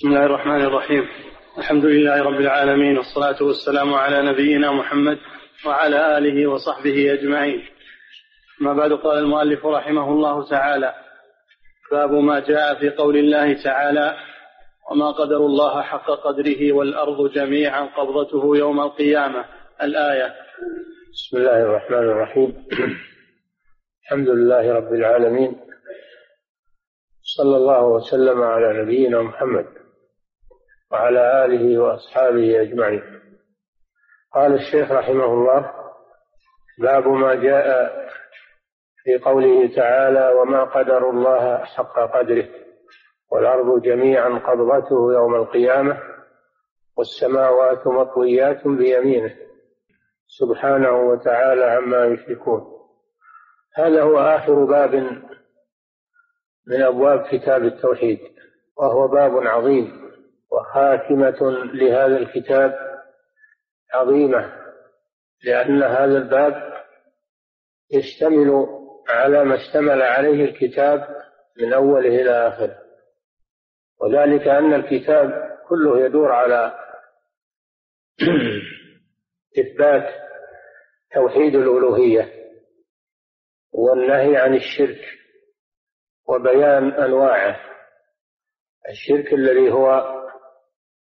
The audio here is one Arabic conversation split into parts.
بسم الله الرحمن الرحيم. الحمد لله رب العالمين والصلاة والسلام على نبينا محمد وعلى آله وصحبه أجمعين. ما بعد قال المؤلف رحمه الله تعالى باب ما جاء في قول الله تعالى وما قدر الله حق قدره والأرض جميعا قبضته يوم القيامة. الآية. بسم الله الرحمن الرحيم. الحمد لله رب العالمين. صلى الله وسلم على نبينا محمد. وعلى آله وأصحابه أجمعين. قال الشيخ رحمه الله باب ما جاء في قوله تعالى وما قدر الله حق قدره والأرض جميعا قبضته يوم القيامة والسماوات مطويات بيمينه سبحانه وتعالى عما يشركون. هذا هو آخر باب من أبواب كتاب التوحيد وهو باب عظيم. وخاتمة لهذا الكتاب عظيمة لأن هذا الباب يشتمل على ما اشتمل عليه الكتاب من أوله إلى آخره. وذلك أن الكتاب كله يدور على إثبات توحيد الألوهية والنهي عن الشرك وبيان أنواعه. الشرك الذي هو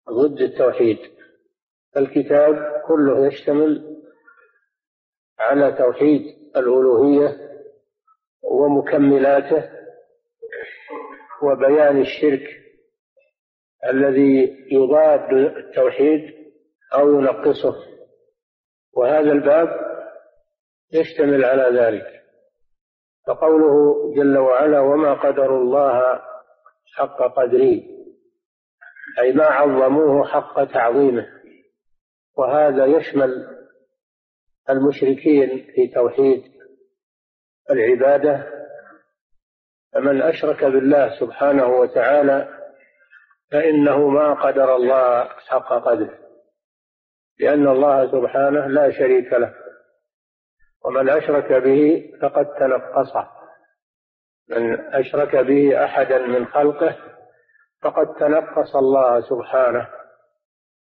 ضد التوحيد. الكتاب كله يشتمل على توحيد الألوهية ومكملاته وبيان الشرك الذي يضاد التوحيد أو ينقصه. وهذا الباب يشتمل على ذلك. فقوله جل وعلا وما قدر الله حق قدره. أي ما عظموه حق تعظيمه. وهذا يشمل المشركين في توحيد العبادة. فمن أشرك بالله سبحانه وتعالى فإنه ما قدر الله حق قدره لأن الله سبحانه لا شريك له. ومن أشرك به فقد تنقصه من أشرك به أحدا من خلقه فقد تنقص الله سبحانه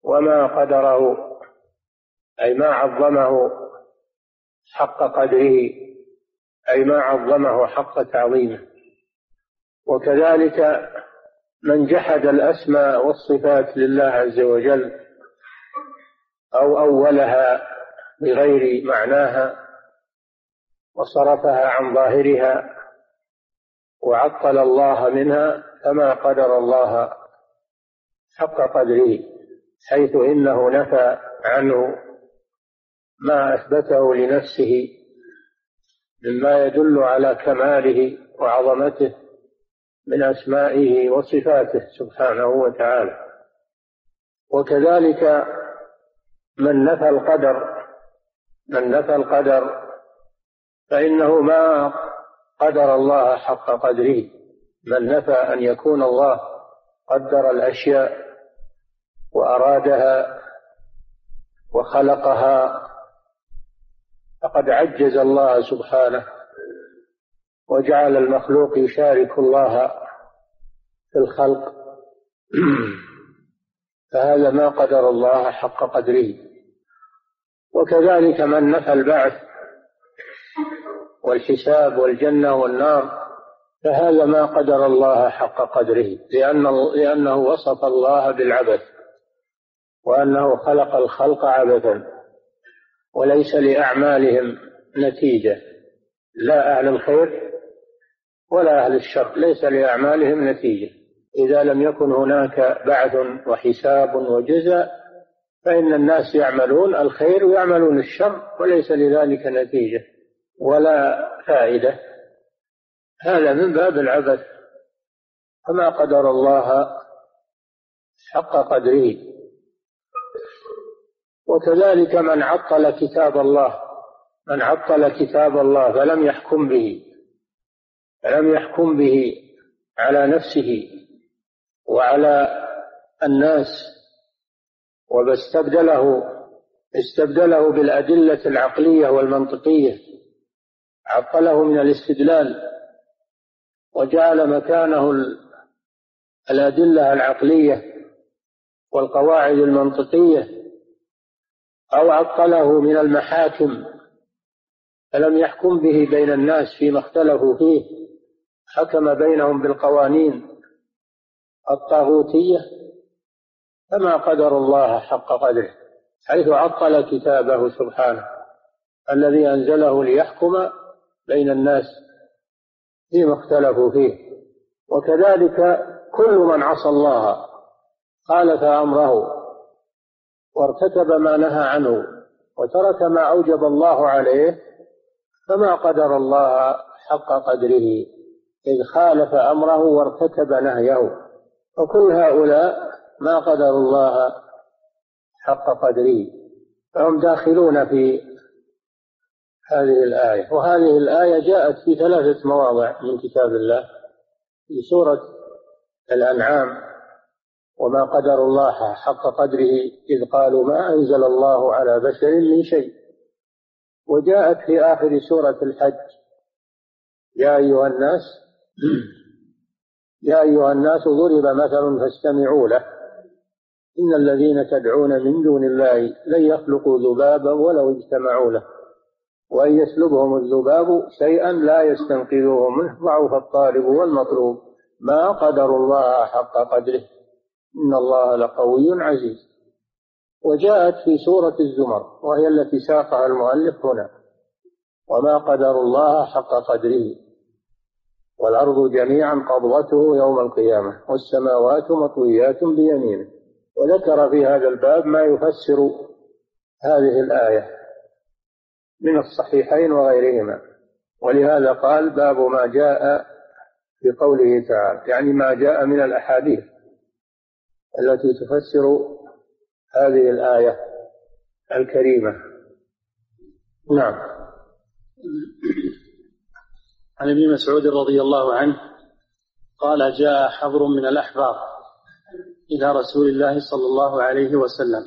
وما قدره أي ما عظمه حق قدره أي ما عظمه حق تعظيمه. وكذلك من جحد الأسماء والصفات لله عز وجل أو أولها بغير معناها وصرفها عن ظاهرها وعطل الله منها فما قدر الله حق قدره حيث إنه نفى عنه ما أثبته لنفسه مما يدل على كماله وعظمته من أسمائه وصفاته سبحانه وتعالى. وكذلك من نفى القدر من نفى القدر فإنه ما قدر الله حق قدره من نفى أن يكون الله قدر الأشياء وأرادها وخلقها. فقد عجز الله سبحانه وجعل المخلوق يشارك الله في الخلق. فهذا ما قدر الله حق قدره. وكذلك من نفى البعث والحساب والجنة والنار فهذا ما قدر الله حق قدره لأنه, لأنه وصف الله بالعبث وأنه خلق الخلق عبثا وليس لأعمالهم نتيجة لا أهل الخير ولا أهل الشر ليس لأعمالهم نتيجة. إذا لم يكن هناك بعث وحساب وجزاء فإن الناس يعملون الخير ويعملون الشر وليس لذلك نتيجة. ولا فائدة. هذا من باب العبث. فما قدر الله حق قدره. وكذلك من عطل كتاب الله من عطل كتاب الله فلم يحكم به فلم يحكم به على نفسه وعلى الناس. واستبدله استبدله بالأدلة العقلية والمنطقية. عطله من الاستدلال وجعل مكانه الأدلة العقلية والقواعد المنطقية أو عطله من المحاكم فلم يحكم به بين الناس فيما اختلفوا فيه حكم بينهم بالقوانين الطاغوتية فما قدر الله حق قدره حيث عطل كتابه سبحانه الذي أنزله ليحكم بين الناس فيما اختلفوا فيه. وكذلك كل من عصى الله خالف أمره وارتكب ما نهى عنه وترك ما أوجب الله عليه فما قدر الله حق قدره إذ خالف أمره وارتكب نهيه. وكل هؤلاء ما قدروا الله حق قدره. فهم داخلون في هذه الآية. وهذه الآية جاءت في ثلاثة مواضع من كتاب الله. في سورة الأنعام وما قدر الله حق قدره إذ قالوا ما أنزل الله على بشر من شيء. وجاءت في آخر سورة الحج. يا أيها الناس يا أيها الناس ضرب مثل فاستمعوا له. إن الذين تدعون من دون الله لن يخلقوا ذبابا ولو اجتمعوا له. وأن يسلبهم الذباب شيئا لا يستنقذوه منه ضعف الطالب والمطلوب. ما قدروا الله حق قدره. إن الله لقوي عزيز. وجاءت في سورة الزمر وهي التي ساقها المؤلف هنا. وما قدروا الله حق قدره. والأرض جميعا قبضته يوم القيامة والسماوات مطويات بيمينه. وذكر في هذا الباب ما يفسر هذه الآية. من الصحيحين وغيرهما. ولهذا قال باب ما جاء في قوله تعالى يعني ما جاء من الأحاديث التي تفسر هذه الآية الكريمة. نعم. عن ابن مسعود رضي الله عنه قال جاء حبر من الأحبار إلى رسول الله صلى الله عليه وسلم.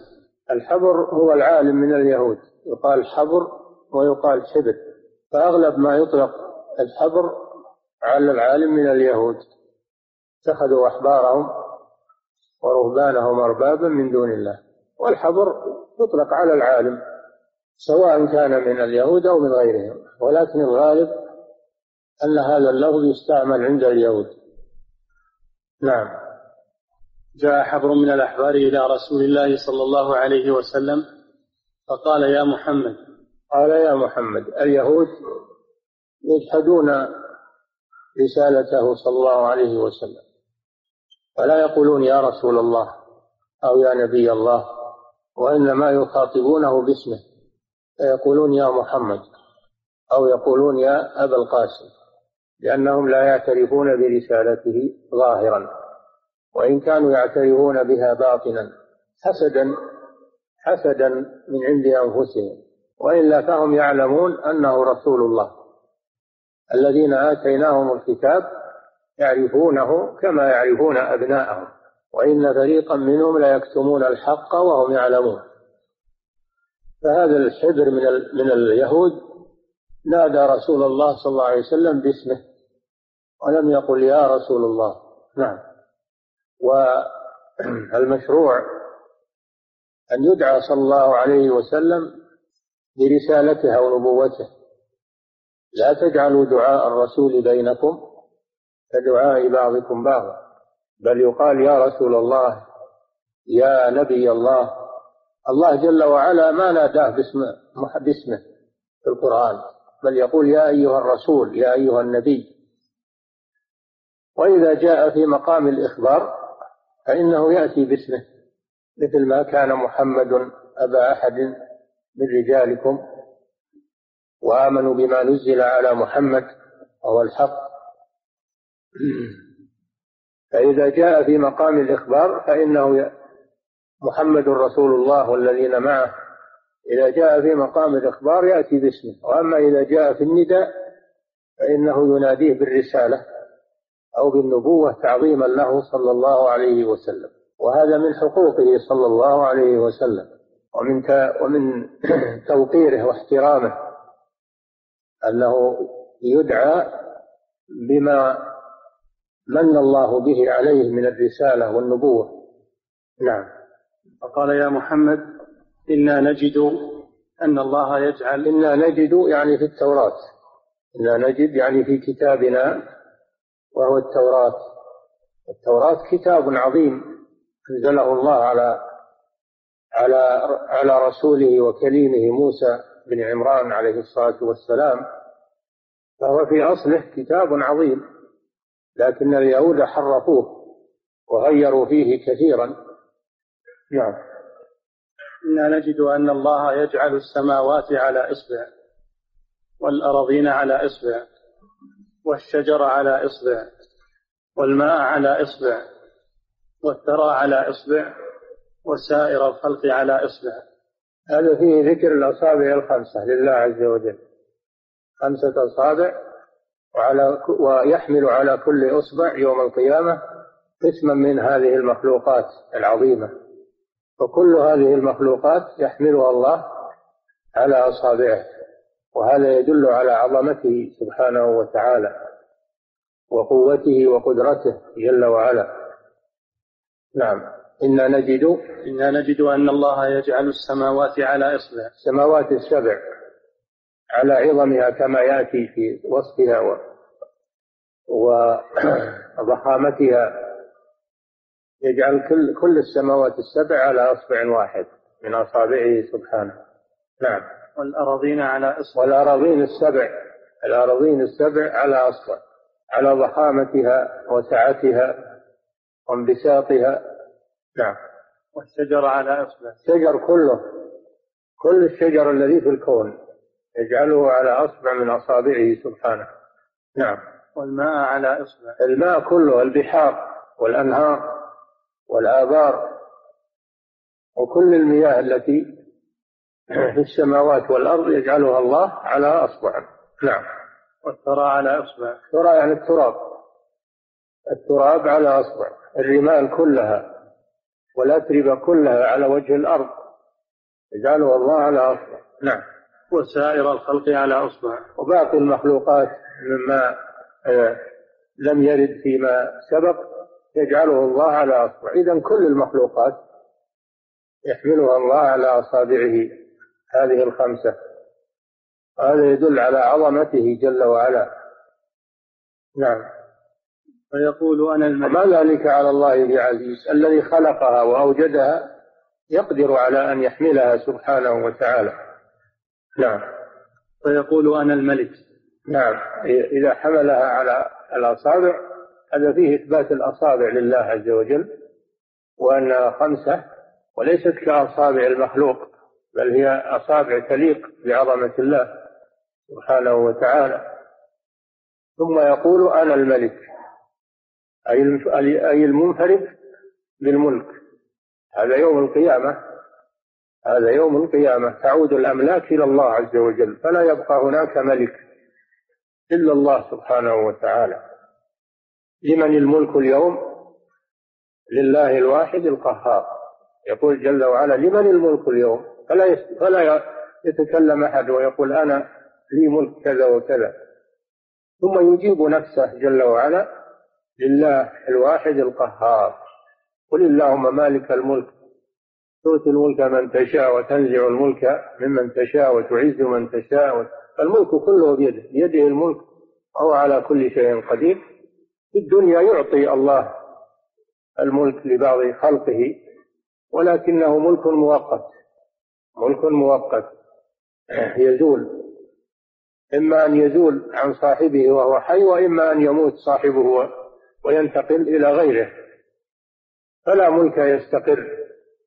الحبر هو العالم من اليهود. يقال حبر ويقال حبر فأغلب ما يطلق الحبر على العالم من اليهود. اتخذوا أحبارهم ورهبانهم أربابا من دون الله. والحبر يطلق على العالم سواء كان من اليهود أو من غيرهم. ولكن الغالب أن هذا اللفظ يستعمل عند اليهود. نعم. جاء حبر من الأحبار إلى رسول الله صلى الله عليه وسلم فقال يا محمد قال يا محمد اليهود يجحدون رسالته صلى الله عليه وسلم ولا يقولون يا رسول الله أو يا نبي الله وإنما يخاطبونه باسمه فيقولون يا محمد أو يقولون يا أبا القاسم لأنهم لا يعترفون برسالته ظاهرا وإن كانوا يعترفون بها باطنا حسدا حسدا من عند أنفسهم. وإلا فهم يعلمون أنه رسول الله. الذين آتيناهم الكتاب يعرفونه كما يعرفون أبناءهم وإن فريقا منهم ليكتمون الحق وهم يعلمون. فهذا الحبر من من اليهود نادى رسول الله صلى الله عليه وسلم باسمه ولم يقل يا رسول الله. نعم. والمشروع أن يدعى صلى الله عليه وسلم برسالته أو نبوته لا تجعلوا دعاء الرسول بينكم كدعاء بعضكم بعضا بل يقال يا رسول الله يا نبي الله. الله جل وعلا ما ناداه باسم باسمه في القرآن بل يقول يا أيها الرسول يا أيها النبي. وإذا جاء في مقام الإخبار فإنه يأتي باسمه مثل ما كان محمد أبا أحد من رجالكم وآمنوا بما نزل على محمد وهو الحق. فإذا جاء في مقام الإخبار فإنه محمد رسول الله والذين معه. إذا جاء في مقام الإخبار يأتي باسمه. وأما إذا جاء في النداء فإنه يناديه بالرسالة أو بالنبوة تعظيما له صلى الله عليه وسلم. وهذا من حقوقه صلى الله عليه وسلم. ومن ومن توقيره واحترامه أنه يدعى بما من الله به عليه من الرسالة والنبوة. نعم. فقال يا محمد إنا نجد أن الله يجعل إنا نجد يعني في التوراة. إنا نجد يعني في كتابنا وهو التوراة. التوراة كتاب عظيم أنزله الله على على على رسوله وكليمه موسى بن عمران عليه الصلاة والسلام فهو في أصله كتاب عظيم لكن اليهود حرفوه وغيروا فيه كثيرا. نعم. إنا نجد أن الله يجعل السماوات على إصبع والأراضين على إصبع والشجر على إصبع والماء على إصبع والثرى على إصبع وسائر الخلق على إصبع هذا فيه ذكر الأصابع الخمسة لله عز وجل. خمسة أصابع وعلى ويحمل على كل إصبع يوم القيامة قسما من هذه المخلوقات العظيمة. وكل هذه المخلوقات يحملها الله على أصابعه وهذا يدل على عظمته سبحانه وتعالى وقوته وقدرته جل وعلا. نعم. إنا نجد إنا نجد أن الله يجعل السماوات على إصبع. السماوات السبع على عظمها كما يأتي في وصفها و وضخامتها. يجعل كل كل السماوات السبع على أصبع واحد من أصابعه سبحانه. نعم. والأراضين على إصبع. والأراضين السبع الأراضين السبع على أصبع. على ضخامتها وسعتها وانبساطها. نعم. والشجر على أصبع الشجر كله كل الشجر الذي في الكون يجعله على أصبع من أصابعه سبحانه. نعم. والماء على إصبع الماء كله البحار والأنهار والآبار وكل المياه التي في السماوات والأرض يجعلها الله على أصبع نعم. والثرى على إصبع الثرى يعني التراب. التراب على أصبع الرمال كلها. والأتربة كلها على وجه الأرض. يجعلها الله على أصبع. نعم. وسائر الخلق على أصبع. وباقي المخلوقات مما آه، لم يرد فيما سبق يجعله الله على أصبع. إذا كل المخلوقات يحملها الله على أصابعه. هذه الخمسة. هذا يدل على عظمته جل وعلا. نعم. فيقول أنا الملك. ما ذلك على الله بعزيز. الذي خلقها وأوجدها يقدر على أن يحملها سبحانه وتعالى. نعم. فيقول أنا الملك. نعم. إذا حملها على الأصابع هذا فيه إثبات الأصابع لله عز وجل وأنها خمسة وليست كأصابع المخلوق بل هي أصابع تليق بعظمة الله سبحانه وتعالى. ثم يقول أنا الملك. أي المنفرد بالملك. هذا يوم القيامة. هذا يوم القيامة. تعود الأملاك إلى الله عز وجل. فلا يبقى هناك ملك إلا الله سبحانه وتعالى. لمن الملك اليوم؟ لله الواحد القهار. يقول جل وعلا لمن الملك اليوم؟ فلا فلا يتكلم أحد ويقول أنا لي ملك كذا وكذا. ثم يجيب نفسه جل وعلا لله الواحد القهار. قل اللهم مالك الملك تؤتي الملك من تشاء وتنزع الملك ممن تشاء وتعز من تشاء. الملك كله بيده بيده الملك وهو على كل شيء قدير. في الدنيا يعطي الله الملك لبعض خلقه ولكنه ملك مؤقت ملك مؤقت. يزول إما أن يزول عن صاحبه وهو حي وإما أن يموت صاحبه وينتقل إلى غيره. فلا ملك يستقر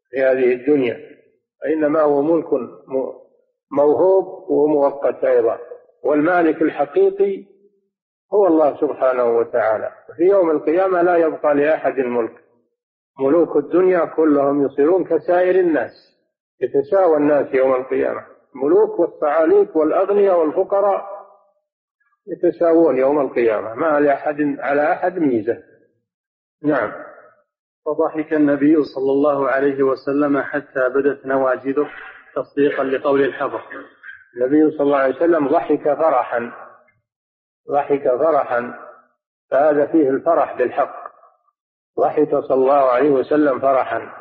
في هذه الدنيا وإنما هو ملك موهوب ومؤقت أيضا. والمالك الحقيقي هو الله سبحانه وتعالى. في يوم القيامة لا يبقى لأحد الملك. ملوك الدنيا كلهم يصيرون كسائر الناس يتساوى الناس يوم القيامة. ملوك والصعاليك والأغنياء والفقراء يتساوون يوم القيامة ما لأحد على أحد ميزة. نعم. فضحك النبي صلى الله عليه وسلم حتى بدت نواجذه تصديقا لقول الحبر النبي صلى الله عليه وسلم ضحك فرحا. ضحك فرحا. فهذا فيه الفرح بالحق. ضحك صلى الله عليه وسلم فرحا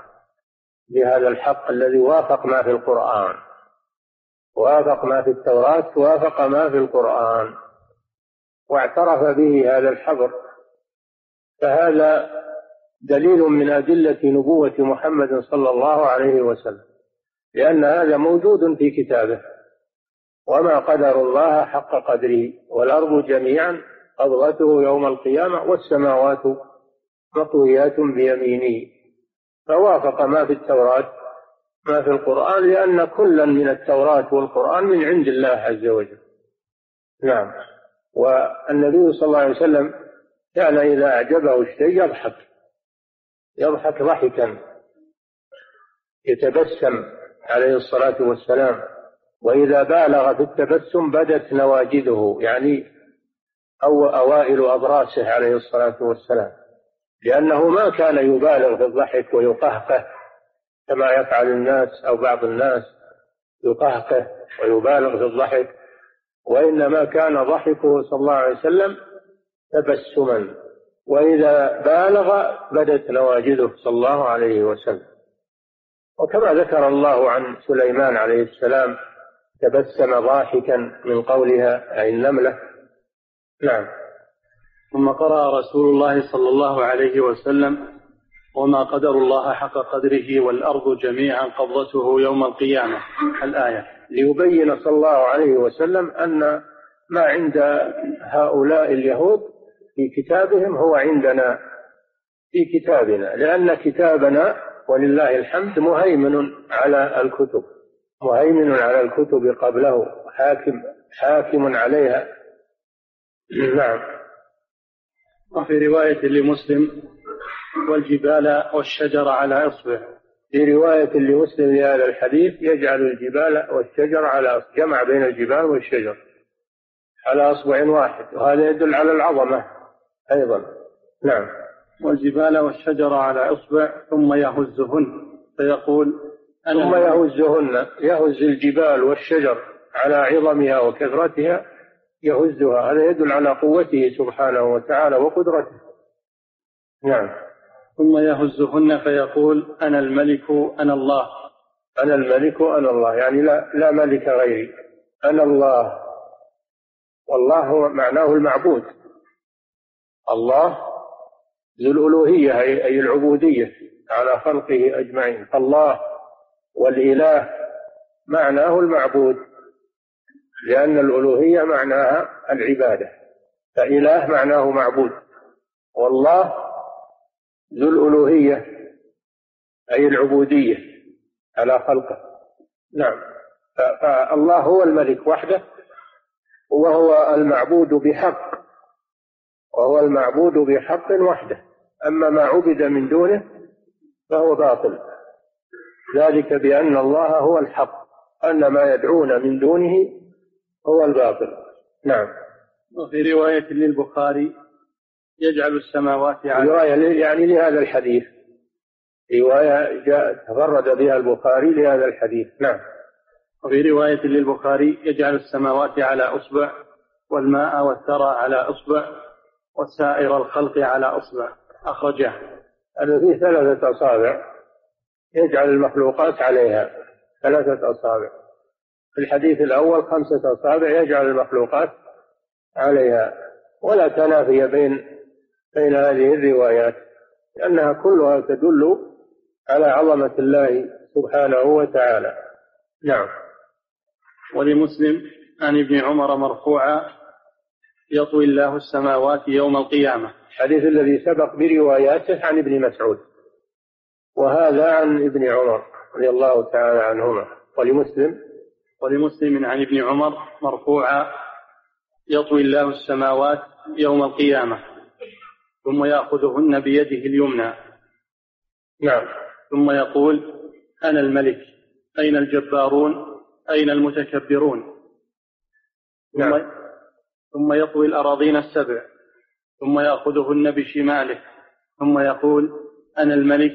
بهذا الحق الذي وافق ما في القرآن. وافق ما في التوراة وافق ما في القرآن. واعترف به هذا الحبر فهذا دليل من أدلة نبوة محمد صلى الله عليه وسلم لأن هذا موجود في كتابه وما قدر الله حق قدره والأرض جميعا قبضته يوم القيامة والسماوات مطويات بيمينه. فوافق ما في التوراة ما في القرآن لأن كلا من التوراة والقرآن من عند الله عز وجل. نعم. والنبي صلى الله عليه وسلم كان إذا أعجبه الشيء يضحك يضحك ضحكا يتبسم عليه الصلاة والسلام. وإذا بالغ في التبسم بدت نواجذه يعني أو أوائل أضراسه عليه الصلاة والسلام. لأنه ما كان يبالغ في الضحك ويقهقه كما يفعل الناس أو بعض الناس يقهقه ويبالغ في الضحك. وإنما كان ضحكه صلى الله عليه وسلم تبسما وإذا بالغ بدت نواجذه صلى الله عليه وسلم. وكما ذكر الله عن سليمان عليه السلام تبسم ضاحكا من قولها أي النملة. نعم. ثم قرأ رسول الله صلى الله عليه وسلم وما قدر الله حق قدره والأرض جميعا قبضته يوم القيامة الآية. ليبين صلى الله عليه وسلم أن ما عند هؤلاء اليهود في كتابهم هو عندنا في كتابنا لأن كتابنا ولله الحمد مهيمن على الكتب مهيمن على الكتب قبله حاكم حاكم عليها. نعم. وفي رواية لمسلم والجبال والشجر على إصبع في رواية لمسلم لهذا الحديث يجعل الجبال والشجر على جمع بين الجبال والشجر على أصبع واحد وهذا يدل على العظمة أيضا. نعم. والجبال والشجر على إصبع ثم يهزهن فيقول ثم يهزهن يهز الجبال والشجر على عظمها وكثرتها يهزها. هذا يدل على قوته سبحانه وتعالى وقدرته. نعم. ثم يهزهن فيقول أنا الملك أنا الله. أنا الملك أنا الله. يعني لا, لا ملك غيري. أنا الله. والله هو معناه المعبود. الله ذو الألوهية أي العبودية على خلقه أجمعين. الله والإله معناه المعبود لأن الألوهية معناها العبادة. فإله معناه معبود. والله ذو الألوهية أي العبودية على خلقه. نعم. فالله هو الملك وحده وهو المعبود بحق وهو المعبود بحق وحده. أما ما عبد من دونه فهو باطل. ذلك بأن الله هو الحق أن ما يدعون من دونه هو الباطل. نعم. وفي رواية للبخاري يجعل السماوات على رواية يعني لهذا الحديث. رواية جاء تفرد بها البخاري لهذا الحديث. نعم. وفي رواية للبخاري يجعل السماوات على أصبع والماء والثرى على أصبع وسائر الخلق على أصبع. أخرجه. هذا فيه ثلاثة أصابع. يجعل المخلوقات عليها. ثلاثة أصابع. في الحديث الأول خمسة أصابع يجعل المخلوقات عليها. ولا تنافي بين بين هذه الروايات لأنها كلها تدل على عظمة الله سبحانه وتعالى. نعم. ولمسلم عن ابن عمر مرفوعا يطوي الله السماوات يوم القيامة. الحديث الذي سبق برواياته عن ابن مسعود. وهذا عن ابن عمر رضي الله تعالى عنهما. ولمسلم؟ ولمسلم عن ابن عمر مرفوعا يطوي الله السماوات يوم القيامة. ثم يأخذهن بيده اليمنى. نعم. ثم يقول أنا الملك أين الجبارون؟ أين المتكبرون؟ نعم. ثم يطوي الأراضين السبع. ثم يأخذهن بشماله. ثم يقول أنا الملك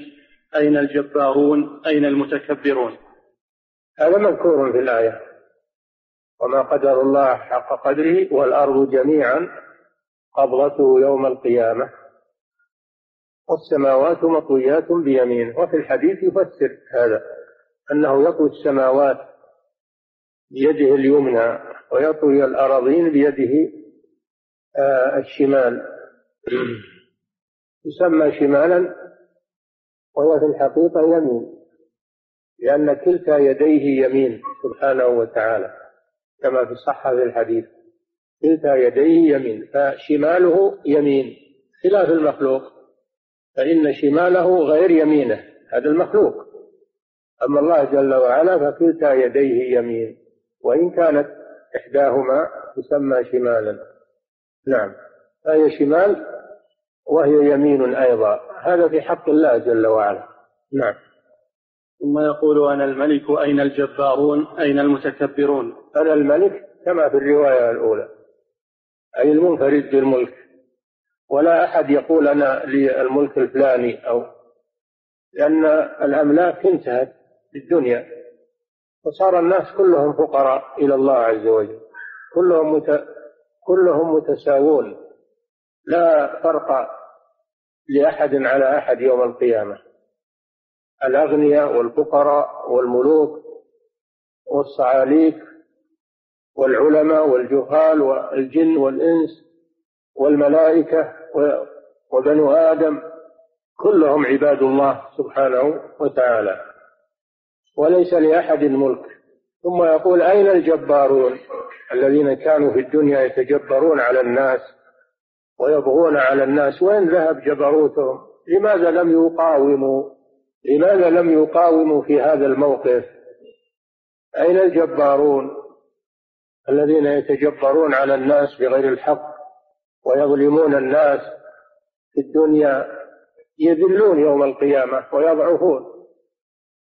أين الجبارون؟ أين المتكبرون؟ هذا مذكور في الآية. وما قدر الله حق قدره والأرض جميعا قبضته يوم القيامة. والسماوات مطويات بيمينه وفي الحديث يفسر هذا أنه يطوي السماوات بيده اليمنى ويطوي الأراضين بيده آه، الشمال. يسمى شمالا وهو في الحقيقة يمين لأن كلتا يديه يمين سبحانه وتعالى كما في صحة الحديث. كلتا يديه يمين فشماله يمين خلاف المخلوق. فإن شماله غير يمينه هذا المخلوق. أما الله جل وعلا فكلتا يديه يمين وإن كانت إحداهما تسمى شمالا. نعم. فهي شمال وهي يمين أيضا. هذا في حق الله جل وعلا. نعم. ثم يقول أنا الملك أين الجبارون؟ أين المتكبرون؟ أنا الملك كما في الرواية الأولى. أي المنفرد بالملك. ولا أحد يقول أنا لي الملك الفلاني أو لأن الأملاك انتهت في الدنيا وصار الناس كلهم فقراء إلى الله عز وجل. كلهم مت... كلهم متساوون. لا فرق لأحد على أحد يوم القيامة. الأغنياء والفقراء والملوك والصعاليك والعلماء والجهال والجن والإنس والملائكة وبنو آدم كلهم عباد الله سبحانه وتعالى وليس لأحد ملك ثم يقول أين الجبارون؟ الذين كانوا في الدنيا يتجبرون على الناس ويبغون على الناس. وين ذهب جبروتهم؟ لماذا لم يقاوموا؟ لماذا لم يقاوموا في هذا الموقف؟ أين الجبارون؟ الذين يتجبرون على الناس بغير الحق. ويظلمون الناس في الدنيا يذلون يوم القيامة ويضعفون.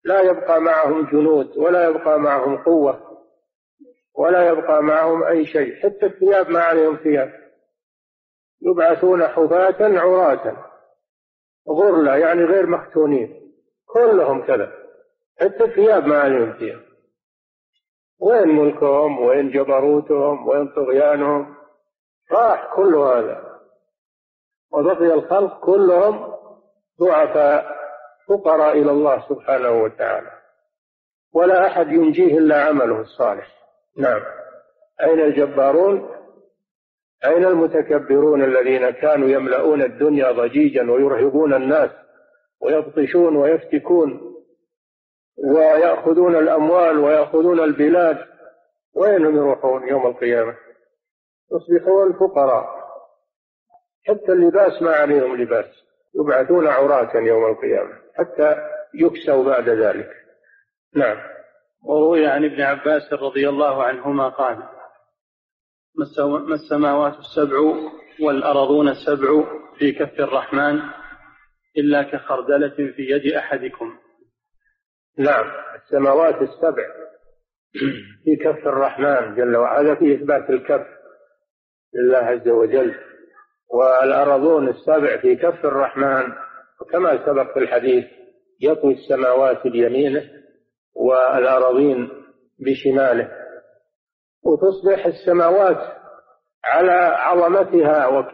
لا يبقى معهم جنود ولا يبقى معهم قوة ولا يبقى معهم أي شيء حتى الثياب ما عليهم ثياب. يبعثون حفاة عراة. غرلة يعني غير مختونين. كلهم كذا حتى الثياب ما عليهم ثياب. وين ملكهم؟ وين جبروتهم؟ وين طغيانهم؟ راح كل هذا. وبقي الخلق كلهم ضعفاء فقراء إلى الله سبحانه وتعالى. ولا أحد ينجيه إلا عمله الصالح. نعم. أين الجبارون؟ أين المتكبرون الذين كانوا يملؤون الدنيا ضجيجا ويرهبون الناس ويبطشون ويفتكون ويأخذون الأموال ويأخذون البلاد؟ وين يروحون يوم القيامة؟ يصبحون فقراء. حتى اللباس ما عليهم لباس. يبعثون عراة يوم القيامة. حتى يكسوا بعد ذلك. نعم. وروي عن ابن عباس رضي الله عنهما قال ما السماوات السبع والأرضون السبع في كف الرحمن إلا كخردلة في يد أحدكم. نعم. السماوات السبع في كف الرحمن جل وعلا في إثبات الكف. لله عز وجل. والأرضون السبع في كف الرحمن وكما سبق في الحديث يطوي السماوات بيمينه والأراضين بشماله. وتصبح السماوات على عظمتها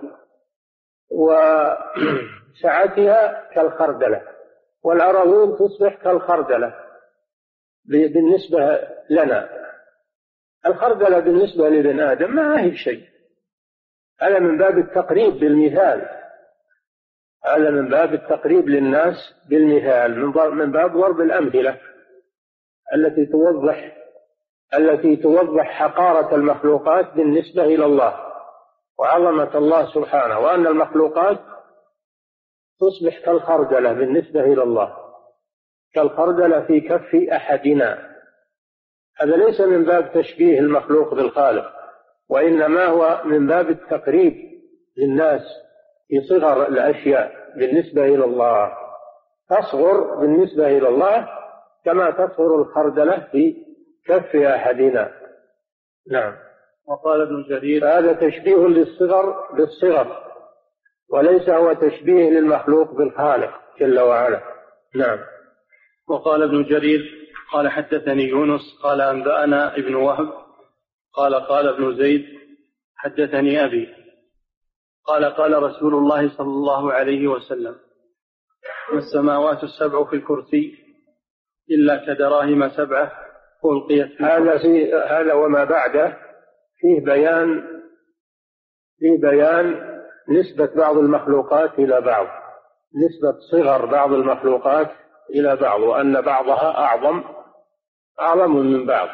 وسعتها كالخردلة. والأراضين تصبح كالخردلة بالنسبة لنا. الخردلة بالنسبة لابن آدم ما هي شيء. هذا من باب التقريب بالمثال. هذا من باب التقريب للناس بالمثال من باب ضرب الأمثلة التي توضح التي توضح حقارة المخلوقات بالنسبة إلى الله. وعظمة الله سبحانه وأن المخلوقات تصبح كالخردلة بالنسبة إلى الله كالخردلة في كف أحدنا. هذا ليس من باب تشبيه المخلوق بالخالق. وإنما هو من باب التقريب للناس في صغر الأشياء بالنسبة إلى الله. تصغر بالنسبة إلى الله كما تصغر الخردلة في كف أحدنا. نعم. وقال ابن جرير هذا تشبيه للصغر بالصغر وليس هو تشبيه للمخلوق بالخالق جل وعلا. نعم. وقال ابن جرير قال حدثني يونس قال أنبأنا ابن وهب قال قال ابن زيد حدثني أبي. قال قال رسول الله صلى الله عليه وسلم ما السماوات السبع في الكرسي إلا كدراهم سبعة ألقيت هذا في هذا وما بعده فيه بيان فيه بيان نسبة بعض المخلوقات إلى بعض نسبة صغر بعض المخلوقات إلى بعض وأن بعضها أعظم أعظم من بعض.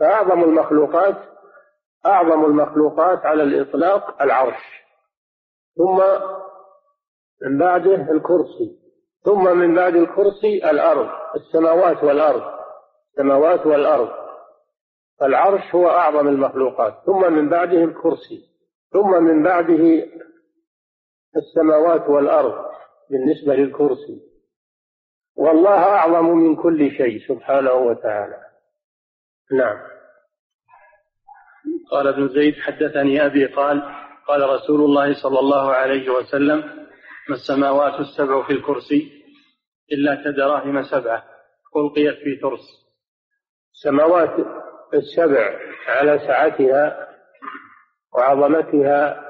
فأعظم المخلوقات أعظم المخلوقات على الإطلاق العرش. ثم من بعده الكرسي. ثم من بعد الكرسي الأرض السماوات والأرض السماوات والأرض. فالعرش هو أعظم المخلوقات. ثم من بعده الكرسي. ثم من بعده السماوات والأرض بالنسبة للكرسي. والله أعظم من كل شيء سبحانه وتعالى. نعم. قال ابن زيد حدثني أبي قال قال رسول الله صلى الله عليه وسلم ما السماوات السبع في الكرسي إلا كدراهم سبعة ألقيت في ترس. السماوات السبع على سعتها وعظمتها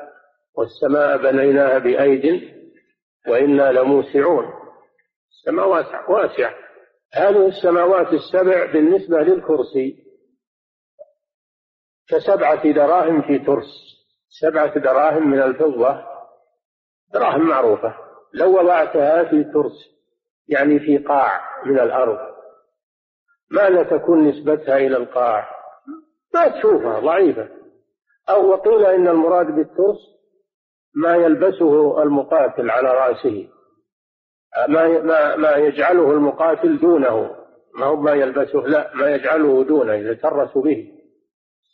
والسماء بنيناها بأيد وإنا لموسعون. السماوات واسعة. هذه السماوات السبع بالنسبة للكرسي كسبعة دراهم في ترس. سبعة دراهم من الفضة. دراهم معروفة. لو وضعتها في ترس يعني في قاع من الأرض. ماذا تكون نسبتها إلى القاع؟ ما تشوفها ضعيفة. أو وقيل إن المراد بالترس ما يلبسه المقاتل على رأسه. ما ما ما يجعله المقاتل دونه. ما هو ما يلبسه لا ما يجعله دونه يتترس به.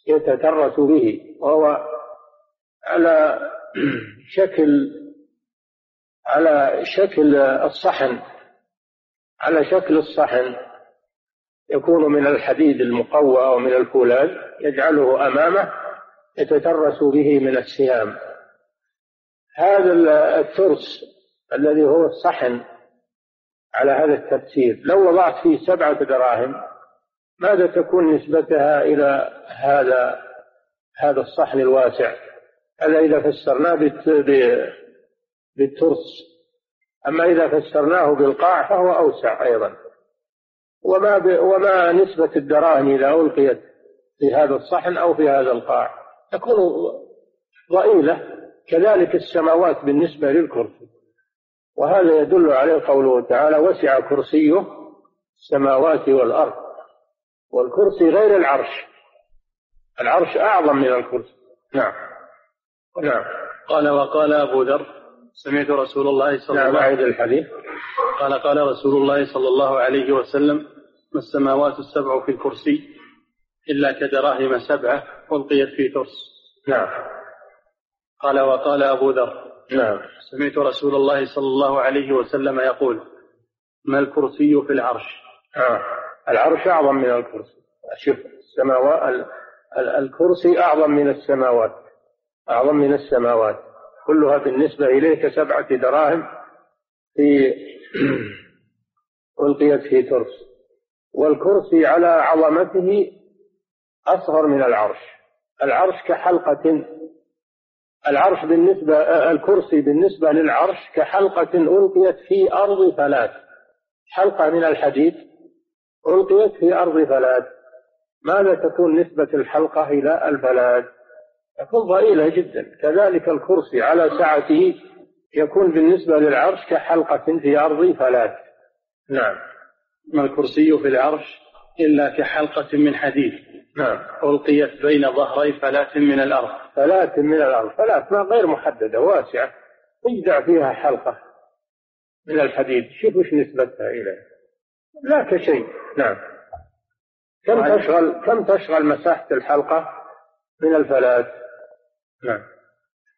يتترس به وهو على شكل على شكل الصحن على شكل الصحن. يكون من الحديد المقوى أو من الفولاذ يجعله أمامه يتترس به من السهام هذا الترس الذي هو الصحن على هذا التفسير لو وضعت فيه سبعة دراهم ماذا تكون نسبتها إلى هذا هذا الصحن الواسع؟ هذا إذا فسرناه بالترس. أما إذا فسرناه بالقاع فهو أوسع أيضا. وما ب... وما نسبة الدراهم إذا ألقيت في هذا الصحن أو في هذا القاع؟ تكون ضئيلة. كذلك السماوات بالنسبة للكرسي. وهذا يدل عليه قوله تعالى وسع كرسيه السماوات والأرض والكرسي غير العرش. العرش أعظم من الكرسي. نعم. نعم. قال وقال أبو ذر سمعت رسول الله صلى نعم الله عليه وسلم الحديث. قال قال رسول الله صلى الله عليه وسلم ما السماوات السبع في الكرسي إلا كدراهم سبعة ألقيت في ترس. نعم. قال وقال أبو ذر نعم. سمعت رسول الله صلى الله عليه وسلم يقول ما الكرسي في العرش؟ آه. العرش أعظم من الكرسي. شوف السماوات الكرسي أعظم من السماوات. أعظم من السماوات. كلها بالنسبة إليه كسبعة دراهم في ألقيت في ترس والكرسي على عظمته أصغر من العرش. العرش كحلقة. العرش بالنسبة الكرسي بالنسبة للعرش كحلقة ألقيت في أرض فلات حلقة من الحديد. ألقيت في أرض فلات ماذا تكون نسبة الحلقة إلى الفلات تكون ضئيلة جدا. كذلك الكرسي على سعته يكون بالنسبة للعرش كحلقة في أرض فلات نعم. ما الكرسي في العرش إلا كحلقة من حديد. نعم. ألقيت بين ظهري فلات من الأرض. فلات من الأرض. فلات ما غير محددة واسعة. يجدع فيها حلقة من الحديد. شوف وش نسبتها إليه. لا كشيء. نعم. كم تشغل كم تشغل مساحة الحلقة من الفلات؟ نعم.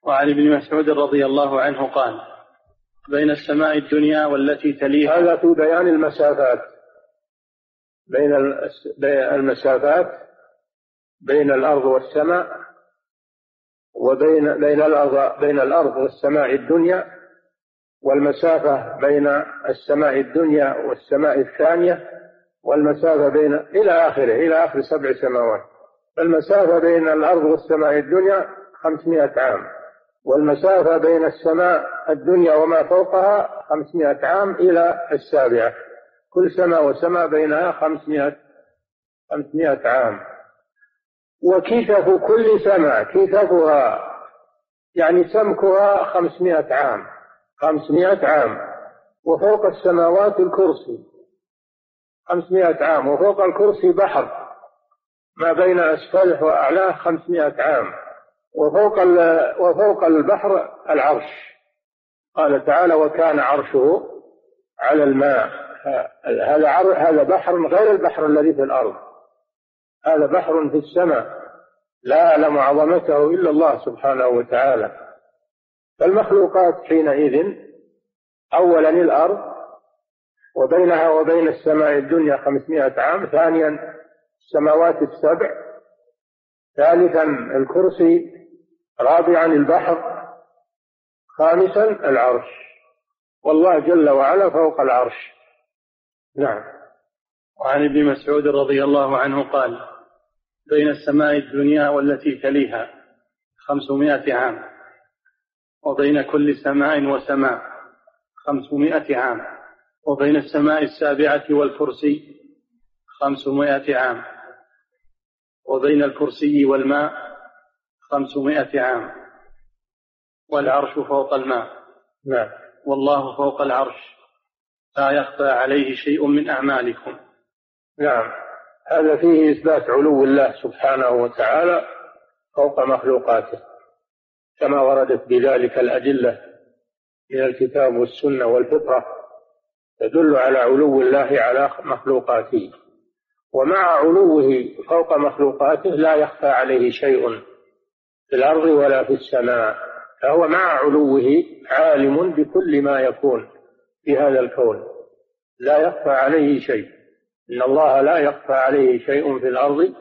وعن ابن مسعود رضي الله عنه قال بين السماء الدنيا والتي تليها. هذا في بيان المسافات. بين المسافات بين الأرض والسماء وبين بين الأرض بين الأرض والسماء الدنيا والمسافة بين السماء الدنيا والسماء الثانية والمسافة بين إلى آخره إلى آخر سبع سماوات. المسافة بين الأرض والسماء الدنيا خمسمائة عام. والمسافة بين السماء الدنيا وما فوقها خمسمائة عام إلى السابعة. كل سماء وسماء بينها خمسمائة خمسمائة عام. وكثف كل سماء كثفها يعني سمكها خمسمائة عام. خمسمائة عام وفوق السماوات الكرسي. خمسمائة عام وفوق الكرسي بحر ما بين أسفله وأعلاه خمسمائة عام وفوق وفوق البحر العرش. قال تعالى وكان عرشه على الماء. هذا هذا بحر غير البحر الذي في الأرض. هذا بحر في السماء. لا يعلم عظمته إلا الله سبحانه وتعالى. فالمخلوقات حينئذ أولا الأرض وبينها وبين السماء الدنيا خمسمائة عام ثانيا السماوات السبع ثالثا الكرسي رابعا البحر خامسا العرش. والله جل وعلا فوق العرش. نعم. وعن ابن مسعود رضي الله عنه قال بين السماء الدنيا والتي تليها خمسمائة عام. وبين كل سماء وسماء خمسمائة عام. وبين السماء السابعة والكرسي خمسمائة عام. وبين الكرسي والماء خمسمائة عام. والعرش فوق الماء. نعم. والله فوق العرش. لا يخفى عليه شيء من أعمالكم. نعم. هذا فيه إثبات علو الله سبحانه وتعالى فوق مخلوقاته. كما وردت بذلك الأدلة من الكتاب والسنة والفطرة تدل على علو الله على مخلوقاته. ومع علوه فوق مخلوقاته لا يخفى عليه شيء في الأرض ولا في السماء. فهو مع علوه عالم بكل ما يكون في هذا الكون. لا يخفى عليه شيء. إن الله لا يخفى عليه شيء في الأرض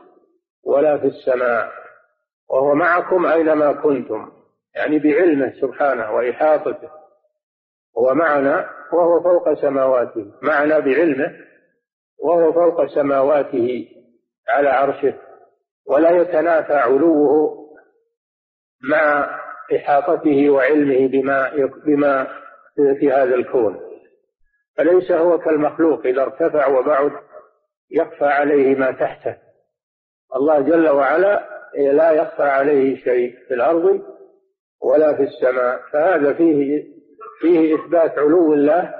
ولا في السماء. وهو معكم أينما كنتم. يعني بعلمه سبحانه وإحاطته. هو معنا وهو فوق سماواته. معنا بعلمه وهو فوق سماواته على عرشه. ولا يتنافى علوه مع إحاطته وعلمه بما بما في هذا الكون. فليس هو كالمخلوق إذا ارتفع وبعد يخفى عليه ما تحته. الله جل وعلا لا يخفى عليه شيء في الأرض ولا في السماء فهذا فيه فيه إثبات علو الله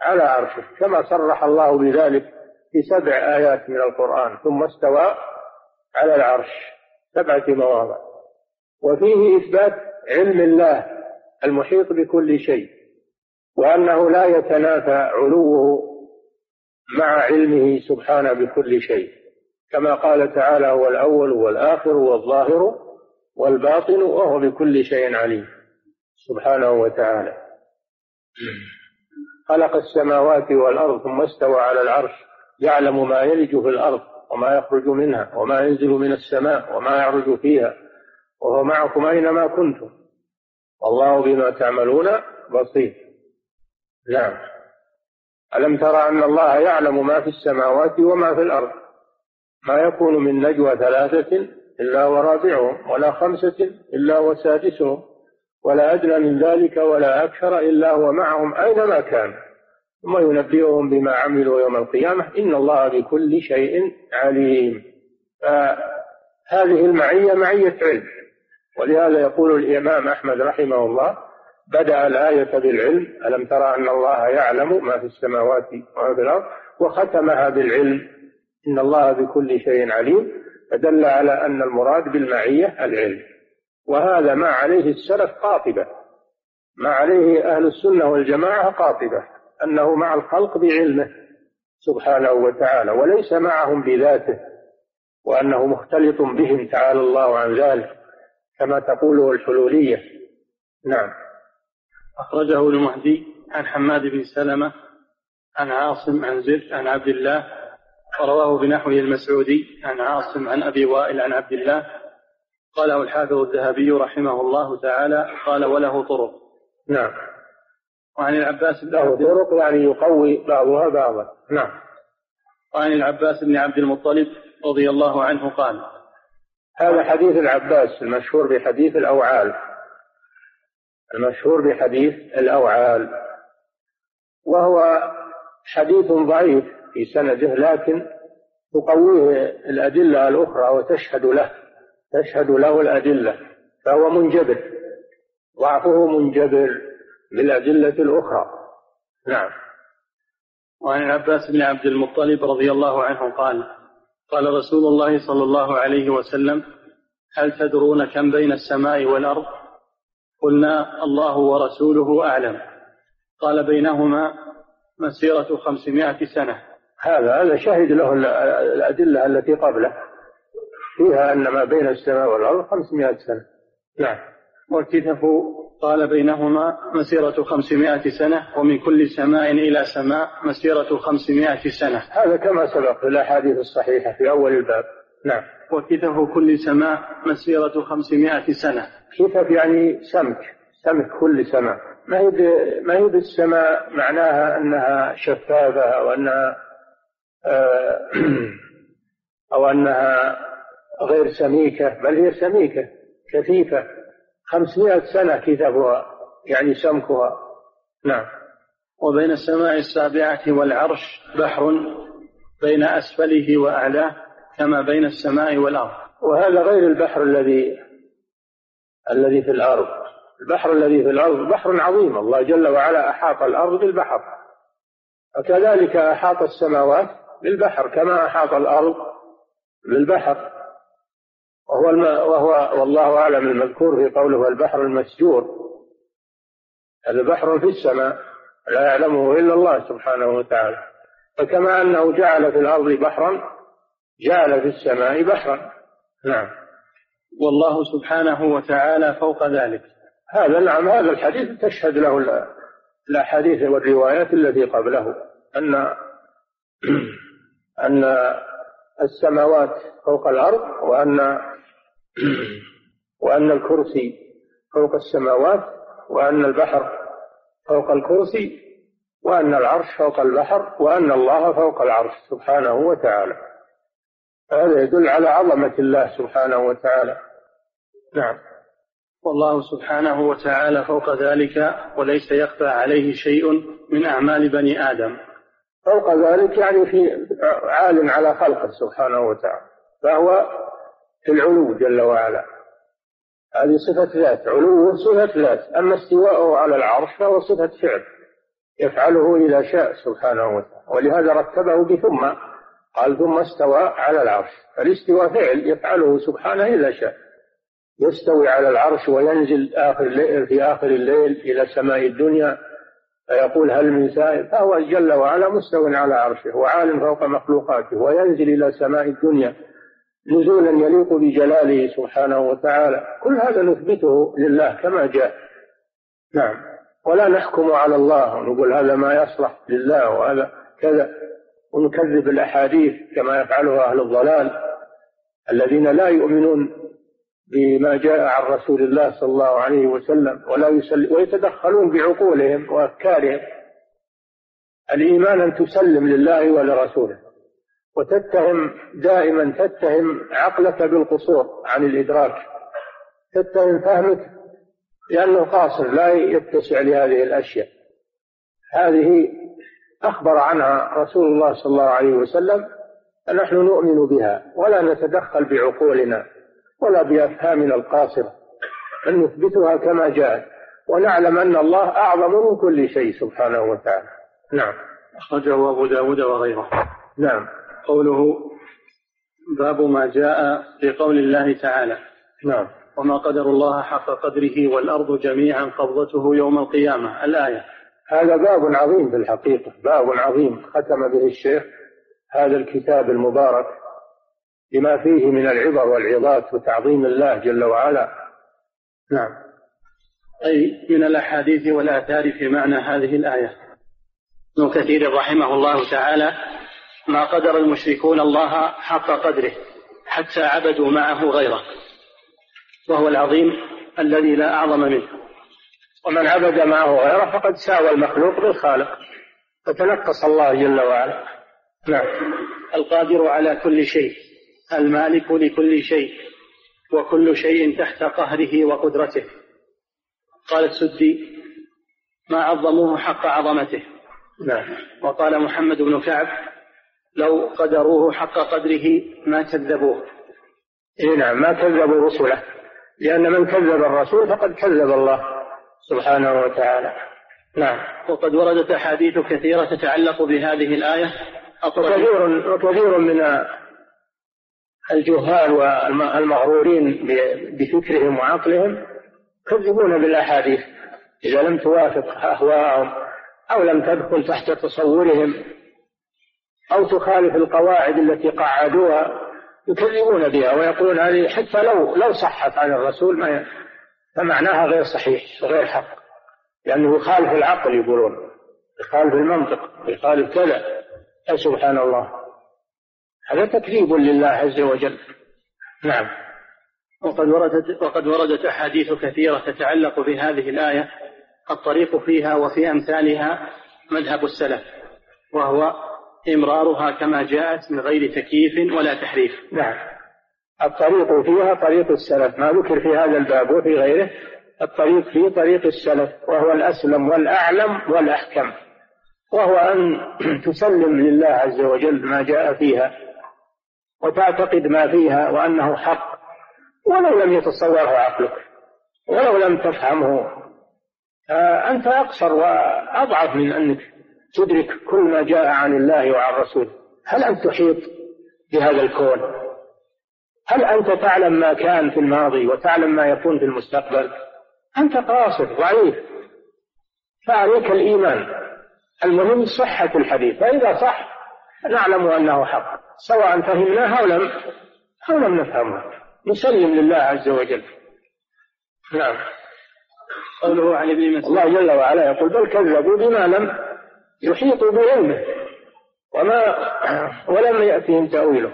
على عرشه كما صرح الله بذلك في سبع آيات من القرآن ثم استوى على العرش سبعة مواضع وفيه إثبات علم الله المحيط بكل شيء وأنه لا يتنافى علوه مع علمه سبحانه بكل شيء كما قال تعالى هو الأول والآخر والظاهر والباطن وهو بكل شيء عليم سبحانه وتعالى. خلق السماوات والأرض ثم استوى على العرش يعلم ما يلج في الأرض وما يخرج منها وما ينزل من السماء وما يعرج فيها وهو معكم أينما كنتم. والله بما تعملون بصير. نعم. ألم ترى أن الله يعلم ما في السماوات وما في الأرض؟ ما يكون من نجوى ثلاثة إلا ورابعهم ولا خمسة إلا وسادسهم ولا أدنى من ذلك ولا أكثر إلا هو معهم أينما كان. ثم ينبئهم بما عملوا يوم القيامة إن الله بكل شيء عليم. هذه المعية معية علم ولهذا يقول الإمام أحمد رحمه الله بدأ الآية بالعلم ألم ترى أن الله يعلم ما في السماوات وما في الأرض؟ وختمها بالعلم إن الله بكل شيء عليم. فدل على أن المراد بالمعية العلم. وهذا ما عليه السلف قاطبة. ما عليه أهل السنة والجماعة قاطبة. أنه مع الخلق بعلمه سبحانه وتعالى وليس معهم بذاته وأنه مختلط بهم تعالى الله عن ذلك كما تقوله الحلولية. نعم. أخرجه المهدي عن حماد بن سلمة عن عاصم عن زر عن عبد الله ورواه بنحوه المسعودي عن عاصم عن أبي وائل عن عبد الله. قاله الحافظ الذهبي رحمه الله تعالى قال وله طرق. نعم. وعن العباس بن له طرق يعني يقوي بعضها بعضا. نعم. وعن العباس بن عبد المطلب رضي الله عنه قال هذا حديث العباس المشهور بحديث الأوعال. المشهور بحديث الأوعال. وهو حديث ضعيف. في سنده لكن تقويه الأدلة الأخرى وتشهد له تشهد له الأدلة فهو منجبر ضعفه منجبر بالأدلة الأخرى. نعم. وعن العباس بن عبد المطلب رضي الله عنه قال قال رسول الله صلى الله عليه وسلم هل تدرون كم بين السماء والأرض؟ قلنا الله ورسوله أعلم. قال بينهما مسيرة خمسمائة سنة. هذا هذا شهد له الأدلة التي قبله. فيها أن ما بين السماء والأرض خمسمائة سنة. نعم. والكتف قال بينهما مسيرة خمسمائة سنة ومن كل سماء إلى سماء مسيرة خمسمائة سنة. هذا كما سبق في الأحاديث الصحيحة في أول الباب. نعم. وكتف كل سماء مسيرة خمسمائة سنة. كتف يعني سمك سمك كل سماء. ما هي ما هي بالسماء معناها أنها شفافة أو أنها آه، أو أنها غير سميكة بل هي سميكة كثيفة خمسمائة سنة كتابها يعني سمكها. نعم. وبين السماء السابعة والعرش بحر بين أسفله وأعلاه كما بين السماء والأرض. وهذا غير البحر الذي الذي في الأرض. البحر الذي في الأرض بحر عظيم الله جل وعلا أحاط الأرض بالبحر. وكذلك أحاط السماوات بالبحر كما أحاط الأرض بالبحر. وهو الم... وهو والله أعلم المذكور في قوله البحر المسجور هذا بحر في السماء لا يعلمه إلا الله سبحانه وتعالى. فكما أنه جعل في الأرض بحرا جعل في السماء بحرا. نعم. والله سبحانه وتعالى فوق ذلك. هذا نعم هذا الحديث تشهد له الأحاديث والروايات التي قبله أن أن السماوات فوق الأرض وأن وأن الكرسي فوق السماوات وأن البحر فوق الكرسي وأن العرش فوق البحر وأن الله فوق العرش سبحانه وتعالى. هذا يدل على عظمة الله سبحانه وتعالى. نعم. والله سبحانه وتعالى فوق ذلك وليس يخفى عليه شيء من أعمال بني آدم. فوق ذلك يعني في عال على خلقه سبحانه وتعالى فهو في العلو جل وعلا. هذه صفة ذات علوه صفة ذات. أما استواءه على العرش فهو صفة فعل يفعله إذا شاء سبحانه وتعالى. ولهذا رتبه بثم قال ثم استوى على العرش. فالاستواء فعل يفعله سبحانه إذا شاء. يستوي على العرش وينزل آخر في آخر الليل إلى سماء الدنيا فيقول هل من سائل؟ فهو جل وعلا مستو على عرشه وعال فوق مخلوقاته وينزل إلى سماء الدنيا نزولا يليق بجلاله سبحانه وتعالى. كل هذا نثبته لله كما جاء. نعم. ولا نحكم على الله ونقول هذا ما يصلح لله وهذا كذا. ونكذب الأحاديث كما يفعله أهل الضلال الذين لا يؤمنون بما جاء عن رسول الله صلى الله عليه وسلم ولا يسلم ويتدخلون بعقولهم وأفكارهم. الإيمان أن تسلم لله ولرسوله وتتهم دائما تتهم عقلك بالقصور عن الإدراك. تتهم فهمك لأنه قاصر لا يتسع لهذه الأشياء. هذه أخبر عنها رسول الله صلى الله عليه وسلم نحن نؤمن بها ولا نتدخل بعقولنا. ولا بأفهامنا القاصرة بل نثبتها كما جاءت. ونعلم أن الله أعظم من كل شيء سبحانه وتعالى. نعم. أخرجه أبو داود وغيره. نعم. قوله باب ما جاء في قول الله تعالى. نعم. وما قدر الله حق قدره والأرض جميعا قبضته يوم القيامة. الآية. هذا باب عظيم في الحقيقة باب عظيم ختم به الشيخ هذا الكتاب المبارك. لما فيه من العبر والعظات وتعظيم الله جل وعلا. نعم. أي من الأحاديث والآثار في معنى هذه الآية. ابن كثير رحمه الله تعالى ما قدر المشركون الله حق قدره حتى عبدوا معه غيره. وهو العظيم الذي لا أعظم منه. ومن عبد معه غيره فقد ساوى المخلوق بالخالق فتنقص الله جل وعلا. نعم. القادر على كل شيء. المالك لكل شيء وكل شيء تحت قهره وقدرته. قال السدي ما عظموه حق عظمته. نعم. وقال محمد بن كعب لو قدروه حق قدره ما كذبوه. إيه نعم ما كذبوا رسله لأن من كذب الرسول فقد كذب الله سبحانه وتعالى. نعم. وقد وردت أحاديث كثيرة تتعلق بهذه الآية. وكثير وكثير من الجهال والمغرورين بفكرهم وعقلهم يكذبون بالأحاديث إذا لم توافق أهواءهم أو لم تدخل تحت تصورهم أو تخالف القواعد التي قعدوها يكذبون بها ويقولون هذه حتى لو لو صحت عن الرسول ما فمعناها غير صحيح وغير حق لأنه يخالف العقل يقولون يخالف المنطق يخالف كذا. سبحان الله. هذا تكذيب لله عز وجل. نعم. وقد وردت وقد وردت أحاديث كثيرة تتعلق بهذه الآية الطريق فيها وفي أمثالها مذهب السلف وهو إمرارها كما جاءت من غير تكييف ولا تحريف. نعم. الطريق فيها طريق السلف ما ذكر في هذا الباب وفي غيره. الطريق فيه طريق السلف وهو الأسلم والأعلم والأحكم وهو أن تسلم لله عز وجل ما جاء فيها. وتعتقد ما فيها وأنه حق ولو لم يتصوره عقلك ولو لم تفهمه. أنت أقصر وأضعف من أنك تدرك كل ما جاء عن الله وعن رسوله. هل أنت تحيط بهذا الكون؟ هل أنت تعلم ما كان في الماضي وتعلم ما يكون في المستقبل؟ أنت قاصر ضعيف. فعليك الإيمان. المهم صحة الحديث. فإذا صح نعلم أنه حق. سواء فهمناه أو لم أو لم نفهمه نسلم لله عز وجل. نعم. قوله عن ابن مسعود. الله جل وعلا يقول بل كذبوا بما لم يحيطوا بعلمه وما ولم يأتهم تأويله.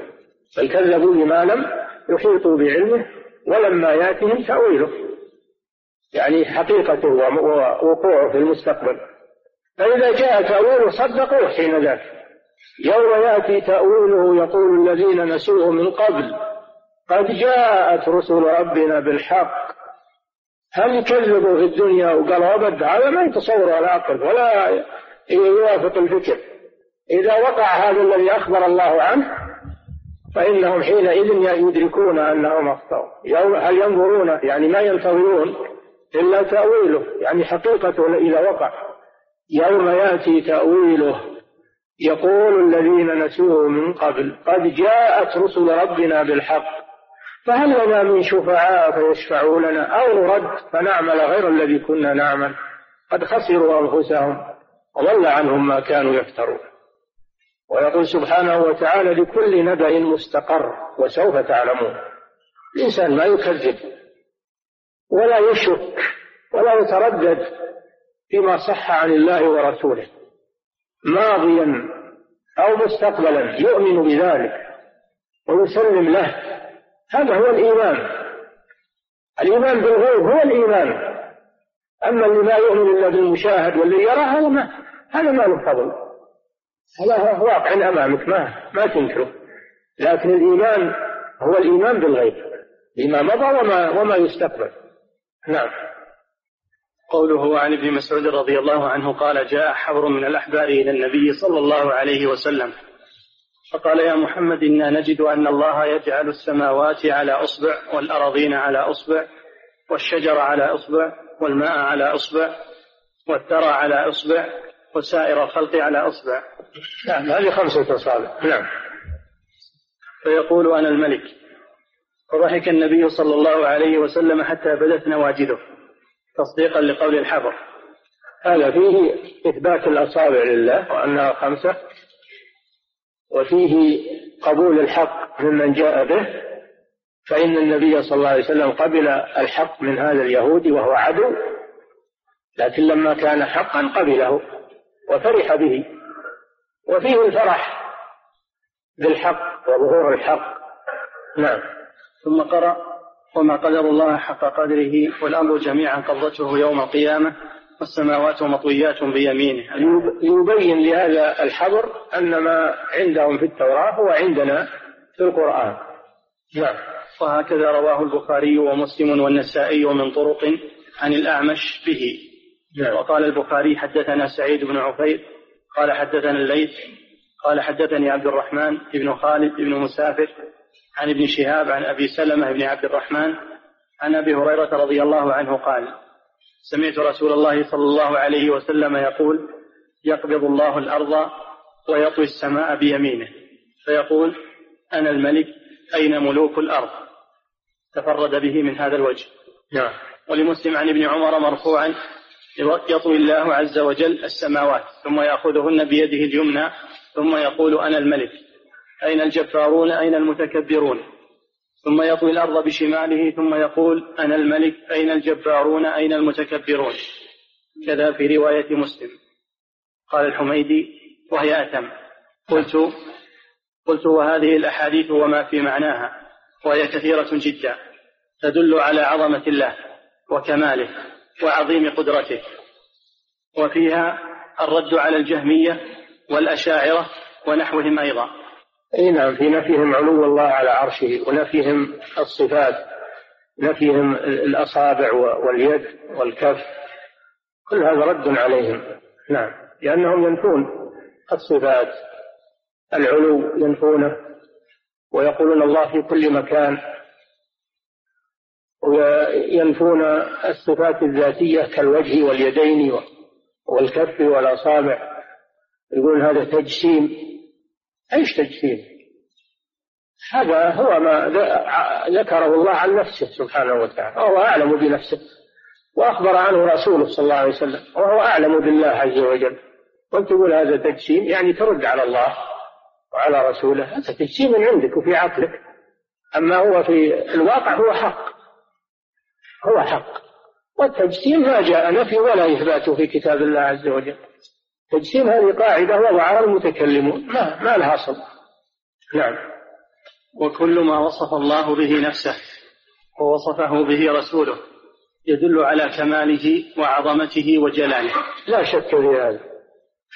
بل كذبوا بما لم يحيطوا بعلمه ولما يأتهم تأويله. يعني حقيقته ووقوعه في المستقبل. فإذا جاء تأويله صدقوه حين ذاك. يوم يأتي تأويله يقول الذين نسوه من قبل قد جاءت رسل ربنا بالحق. هل يكذبوا في الدنيا؟ وقالوا أبد هذا ما يتصور العقل ولا يوافق الفكر. إذا وقع هذا الذي أخبر الله عنه فإنهم حينئذ يدركون أنهم أخطأوا. هل ينظرون؟ يعني ما ينتظرون إلا تأويله. يعني حقيقته إذا وقع. يوم يأتي تأويله. يقول الذين نسوه من قبل قد جاءت رسل ربنا بالحق فهل لنا من شفعاء فيشفعوا لنا أو نرد فنعمل غير الذي كنا نعمل؟ قد خسروا أنفسهم وضل عنهم ما كانوا يفترون. ويقول سبحانه وتعالى لكل نبأ مستقر وسوف تعلمون. الإنسان ما يكذب ولا يشك ولا يتردد فيما صح عن الله ورسوله. ماضيا أو مستقبلا يؤمن بذلك ويسلم له. هذا هو الإيمان. الإيمان بالغيب هو الإيمان. أما اللي ما يؤمن إلا بالمشاهد واللي يرى هذا ما هذا ما له فضل. هذا واقع أمامك ما ما تنكره. لكن الإيمان هو الإيمان بالغيب. بما مضى وما وما يستقبل. نعم. قوله عن ابن مسعود رضي الله عنه قال جاء حبر من الأحبار إلى النبي صلى الله عليه وسلم. فقال يا محمد إنا نجد أن الله يجعل السماوات على أصبع والأراضين على أصبع والشجر على أصبع والماء على أصبع والثرى على أصبع وسائر الخلق على أصبع. نعم هذه خمسة أصابع نعم. فيقول أنا الملك. فضحك النبي صلى الله عليه وسلم حتى بدت نواجذه تصديقا لقول الحبر. هذا فيه إثبات الأصابع لله وأنها خمسة وفيه قبول الحق ممن جاء به فإن النبي صلى الله عليه وسلم قبل الحق من هذا اليهودي وهو عدو لكن لما كان حقا قبله وفرح به. وفيه الفرح بالحق وظهور الحق. نعم. ثم قرأ وما قدر الله حق قدره والأمر جميعا قبضته يوم القيامة والسماوات مطويات بيمينه. يبين لهذا الحبر أن ما عندهم في التوراة هو عندنا في القرآن. نعم. وهكذا رواه البخاري ومسلم والنسائي من طرق عن الأعمش به. نعم. وقال البخاري حدثنا سعيد بن عفير قال حدثنا الليث قال حدثني عبد الرحمن بن خالد بن مسافر عن ابن شهاب عن أبي سلمة بن عبد الرحمن عن أبي هريرة رضي الله عنه قال سمعت رسول الله صلى الله عليه وسلم يقول يقبض الله الأرض ويطوي السماء بيمينه. فيقول أنا الملك أين ملوك الأرض؟ تفرد به من هذا الوجه. نعم. ولمسلم عن ابن عمر مرفوعا يطوي الله عز وجل السماوات ثم يأخذهن بيده اليمنى ثم يقول أنا الملك. أين الجبارون؟ أين المتكبرون؟ ثم يطوي الأرض بشماله ثم يقول أنا الملك أين الجبارون؟ أين المتكبرون؟ كذا في رواية مسلم. قال الحميدي وهي أتم. قلت قلت وهذه الأحاديث وما في معناها وهي كثيرة جدا تدل على عظمة الله وكماله وعظيم قدرته. وفيها الرد على الجهمية والأشاعرة ونحوهم أيضا. إي نعم في نفيهم علو الله على عرشه ونفيهم الصفات نفيهم الأصابع واليد والكف كل هذا رد عليهم. نعم لأنهم ينفون الصفات العلو ينفونه ويقولون الله في كل مكان وينفون الصفات الذاتية كالوجه واليدين والكف والأصابع. يقولون هذا تجسيم إيش تجسيم؟ هذا هو ما ذكره الله عن نفسه سبحانه وتعالى وهو أعلم بنفسه وأخبر عنه رسوله صلى الله عليه وسلم وهو أعلم بالله عز وجل. وأنت تقول هذا تجسيم يعني ترد على الله وعلى رسوله هذا تجسيم عندك وفي عقلك. أما هو في الواقع هو حق هو حق. والتجسيم ما جاء نفي ولا إثبات في كتاب الله عز وجل. تجسيم هذه قاعدة وضعها المتكلمون. ما, ما لها أصل نعم. وكل ما وصف الله به نفسه ووصفه به رسوله يدل على كماله وعظمته وجلاله. لا شك في هذا.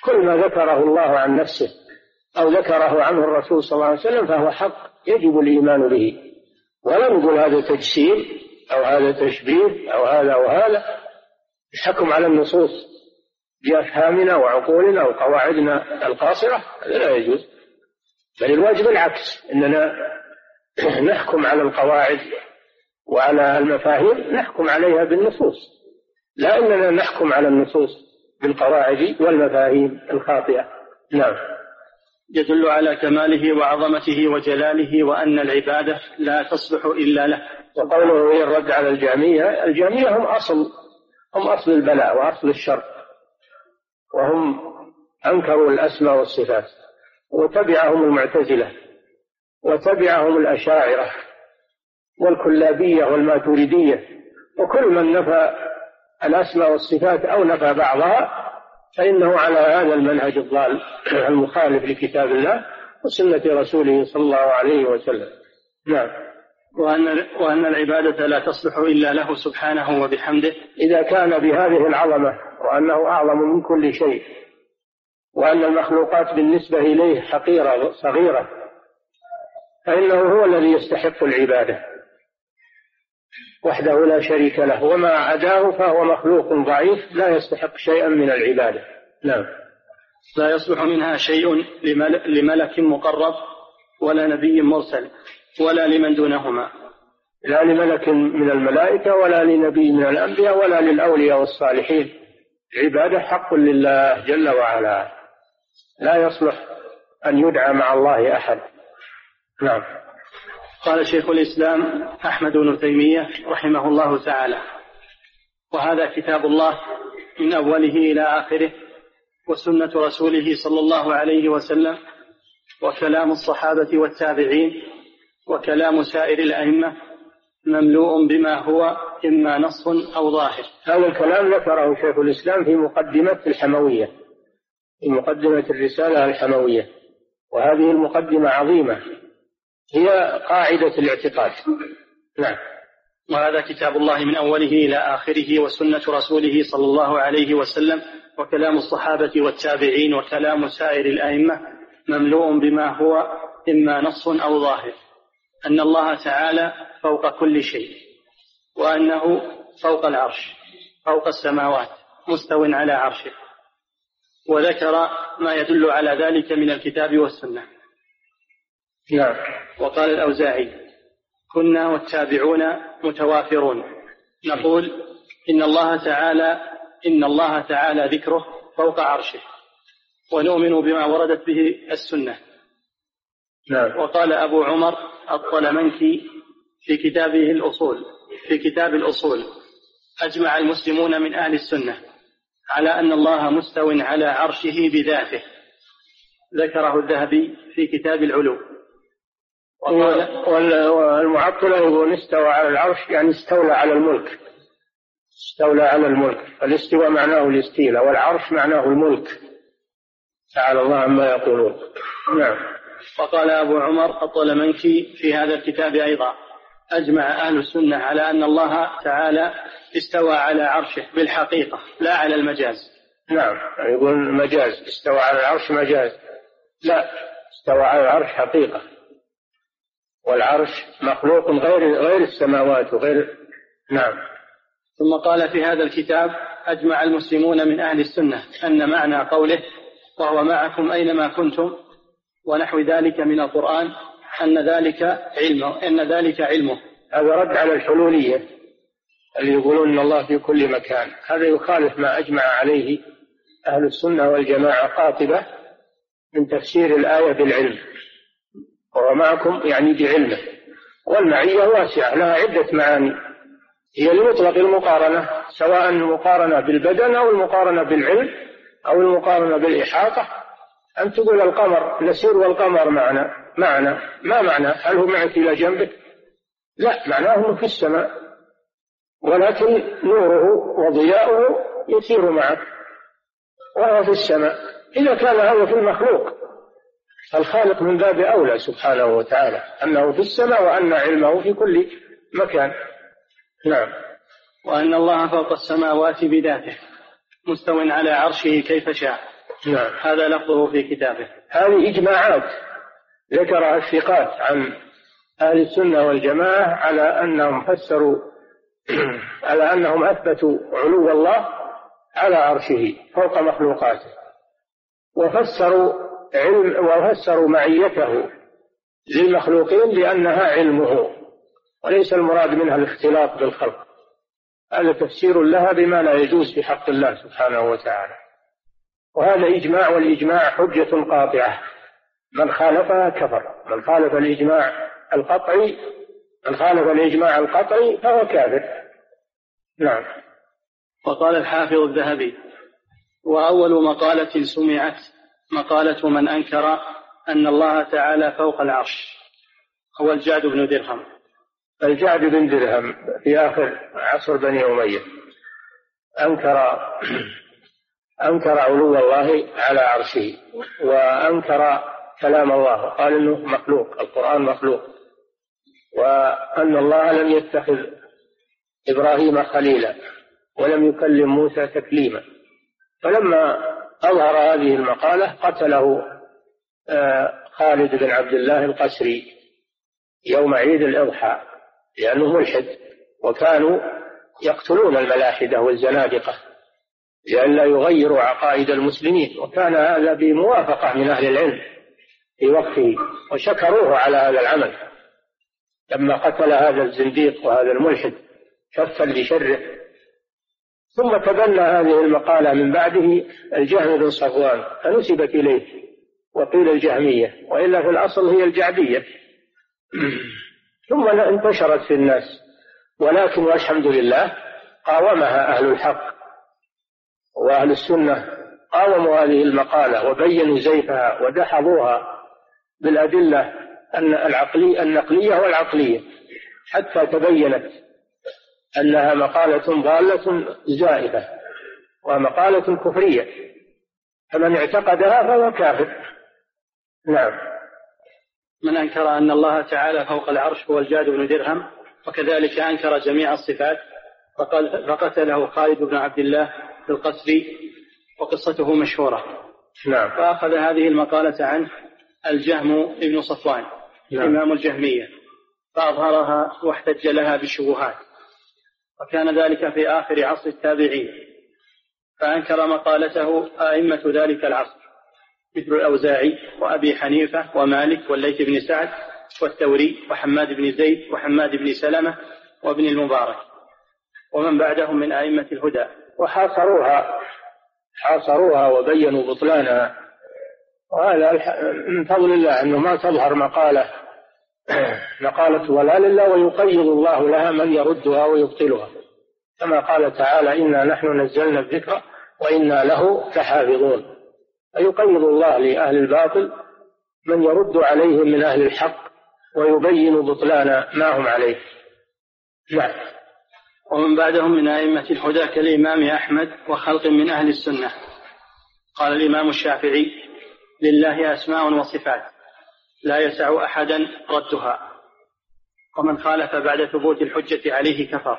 كل ما ذكره الله عن نفسه أو ذكره عنه الرسول صلى الله عليه وسلم فهو حق يجب الإيمان به. ولا نقول هذا تجسيم أو هذا تشبيه أو هذا وهذا الحكم على النصوص. بأفهامنا وعقولنا وقواعدنا القاصرة هذا لا يجوز. بل الواجب العكس أننا نحكم على القواعد وعلى المفاهيم نحكم عليها بالنصوص. لا أننا نحكم على النصوص بالقواعد والمفاهيم الخاطئة. نعم. يدل على كماله وعظمته وجلاله وأن العبادة لا تصلح إلا له. وقوله الرد على الجامية الجامية هم أصل هم أصل البلاء وأصل الشر. وهم أنكروا الأسماء والصفات وتبعهم المعتزلة وتبعهم الأشاعرة والكلابية والماتريدية وكل من نفى الأسماء والصفات أو نفى بعضها فإنه على هذا المنهج الضال المخالف لكتاب الله وسنة رسوله صلى الله عليه وسلم. نعم. وأن وأن العبادة لا تصلح إلا له سبحانه وبحمده. إذا كان بهذه العظمة وأنه أعظم من كل شيء وأن المخلوقات بالنسبة إليه حقيرة صغيرة فإنه هو الذي يستحق العبادة وحده لا شريك له وما عداه فهو مخلوق ضعيف لا يستحق شيئا من العبادة. نعم. لا يصلح منها شيء لملك مقرب ولا نبي مرسل ولا لمن دونهما. لا لملك من الملائكة ولا لنبي من الأنبياء ولا للأولياء والصالحين. العبادة حق لله جل وعلا. لا يصلح أن يدعى مع الله أحد. نعم. قال شيخ الإسلام أحمد بن تيمية رحمه الله تعالى. وهذا كتاب الله من أوله إلى آخره وسنة رسوله صلى الله عليه وسلم وكلام الصحابة والتابعين وكلام سائر الأئمة مملوء بما هو إما نص أو ظاهر. هذا الكلام ذكره شيخ الإسلام في مقدمة الحموية في مقدمة الرسالة الحموية وهذه المقدمة عظيمة هي قاعدة الاعتقاد. نعم. وهذا كتاب الله من أوله إلى آخره وسنة رسوله صلى الله عليه وسلم وكلام الصحابة والتابعين وكلام سائر الأئمة مملوء بما هو إما نص أو ظاهر. أن الله تعالى فوق كل شيء. وأنه فوق العرش فوق السماوات مستو على عرشه. وذكر ما يدل على ذلك من الكتاب والسنة. نعم. وقال الأوزاعي كنا والتابعون متوافرون. نقول إن الله تعالى إن الله تعالى ذكره فوق عرشه. ونؤمن بما وردت به السنة. نعم. وقال أبو عمر الطلمنكي في كتابه الأصول. في كتاب الأصول. أجمع المسلمون من أهل السنة على أن الله مستو على عرشه بذاته. ذكره الذهبي في كتاب العلو. والمعطلة يقول استوى على العرش يعني استولى على الملك. استولى على الملك. فالاستواء معناه الاستيلاء والعرش معناه الملك. تعالى الله عما يقولون. نعم. وقال أبو عمر الطلمنكي في هذا الكتاب أيضا. أجمع أهل السنة على أن الله تعالى استوى على عرشه بالحقيقة لا على المجاز. نعم يقول مجاز استوى على العرش مجاز. لا استوى على العرش حقيقة. والعرش مخلوق غير غير السماوات وغير نعم. ثم قال في هذا الكتاب أجمع المسلمون من أهل السنة أن معنى قوله وهو معكم أينما كنتم ونحو ذلك من القرآن. أن ذلك علمه أن ذلك علمه. هذا رد على الحلولية اللي يقولون أن الله في كل مكان. هذا يخالف ما أجمع عليه أهل السنة والجماعة قاطبة من تفسير الآية بالعلم. وهو معكم يعني بعلمه. والمعية واسعة لها عدة معاني. هي لمطلق المقارنة سواء المقارنة بالبدن أو المقارنة بالعلم أو المقارنة بالإحاطة. أن تقول القمر نسير والقمر معنا. معنا ما معنى؟ هل هو معك إلى جنبك؟ لا معناه في السماء. ولكن نوره وضياؤه يسير معك. وهو في السماء. إذا كان هذا في المخلوق الخالق من باب أولى سبحانه وتعالى. أنه في السماء وأن علمه في كل مكان. نعم. وأن الله فوق السماوات بذاته مستو على عرشه كيف شاء. نعم. هذا لفظه في كتابه. هذه إجماعات. ذكرها الثقات عن أهل السنة والجماعة على أنهم فسروا على أنهم أثبتوا علو الله على عرشه فوق مخلوقاته. وفسروا علم وفسروا معيته للمخلوقين بأنها علمه وليس المراد منها الاختلاط بالخلق. هذا تفسير لها بما لا يجوز في حق الله سبحانه وتعالى. وهذا إجماع والإجماع حجة قاطعة. من خالفها كفر. من خالف الإجماع القطعي من خالف الإجماع القطعي فهو كافر. نعم. وقال الحافظ الذهبي وأول مقالة سمعت مقالة من أنكر أن الله تعالى فوق العرش هو الجعد بن درهم. الجعد بن درهم في آخر عصر بني أمية. أنكر أنكر علو الله على عرشه وأنكر كلام الله. قال إنه مخلوق. القرآن مخلوق. وأن الله لم يتخذ إبراهيم خليلا ولم يكلم موسى تكليما. فلما أظهر هذه المقالة قتله آه، خالد بن عبد الله القسري يوم عيد الإضحى لأنه ملحد وكانوا يقتلون الملاحدة والزنادقة لئلا يغيروا عقائد المسلمين. وكان هذا بموافقة من أهل العلم. في وقته وشكروه على هذا العمل. لما قتل هذا الزنديق وهذا الملحد كفا لشره. ثم تبنى هذه المقالة من بعده الجهم بن صفوان فنسبت إليه وقيل الجهمية وإلا في الأصل هي الجعدية ثم انتشرت في الناس ولكن والحمد لله قاومها أهل الحق وأهل السنة قاوموا هذه المقالة وبينوا زيفها ودحضوها بالأدلة أن العقلية النقلية والعقلية. حتى تبينت أنها مقالة ضالة زائفة ومقالة كفرية. فمن اعتقدها فهو كافر. نعم. من أنكر أن الله تعالى فوق العرش هو الجاد بن درهم وكذلك أنكر جميع الصفات فقتله خالد بن عبد الله في القصر وقصته مشهورة. نعم. فأخذ هذه المقالة عنه الجهم بن صفوان نعم. إمام الجهمية فأظهرها واحتج لها بالشبهات وكان ذلك في آخر عصر التابعين فأنكر مقالته أئمة ذلك العصر مثل الأوزاعي وأبي حنيفة ومالك والليث بن سعد والثوري وحماد بن زيد وحماد بن سلمة وابن المبارك ومن بعدهم من أئمة الهدى وحاصروها حاصروها وبينوا بطلانها وهذا من فضل الله أنه ما تظهر مقالة مقالة ولا لله ويقيض الله لها من يردها ويبطلها. كما قال تعالى إنا نحن نزلنا الذكر وإنا له لحافظون. فيقيض الله لأهل الباطل من يرد عليهم من أهل الحق ويبين بطلان ما هم عليه. نعم. ومن بعدهم من أئمة الهدى كالإمام أحمد وخلق من أهل السنة. قال الإمام الشافعي لله أسماء وصفات لا يسع أحدا ردها. ومن خالف بعد ثبوت الحجة عليه كفر.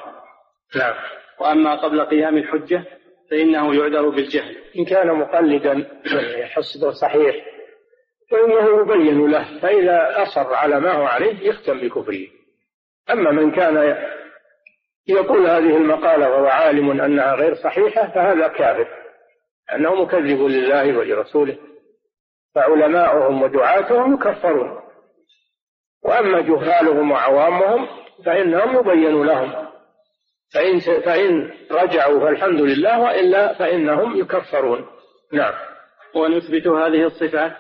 نعم. وأما قبل قيام الحجة فإنه يعذر بالجهل. إن كان مقلدا حسبه صحيح فإنه يبين له فإذا أصر على ما هو عليه يختم بكفره. أما من كان يقول هذه المقالة وهو عالم أنها غير صحيحة فهذا كافر. أنه مكذب لله ولرسوله. فعلماؤهم ودعاتهم يكفرون. وأما جهالهم وعوامهم فإنهم يبين لهم فإن فإن رجعوا فالحمد لله وإلا فإنهم يكفرون. نعم. ونثبت هذه الصفات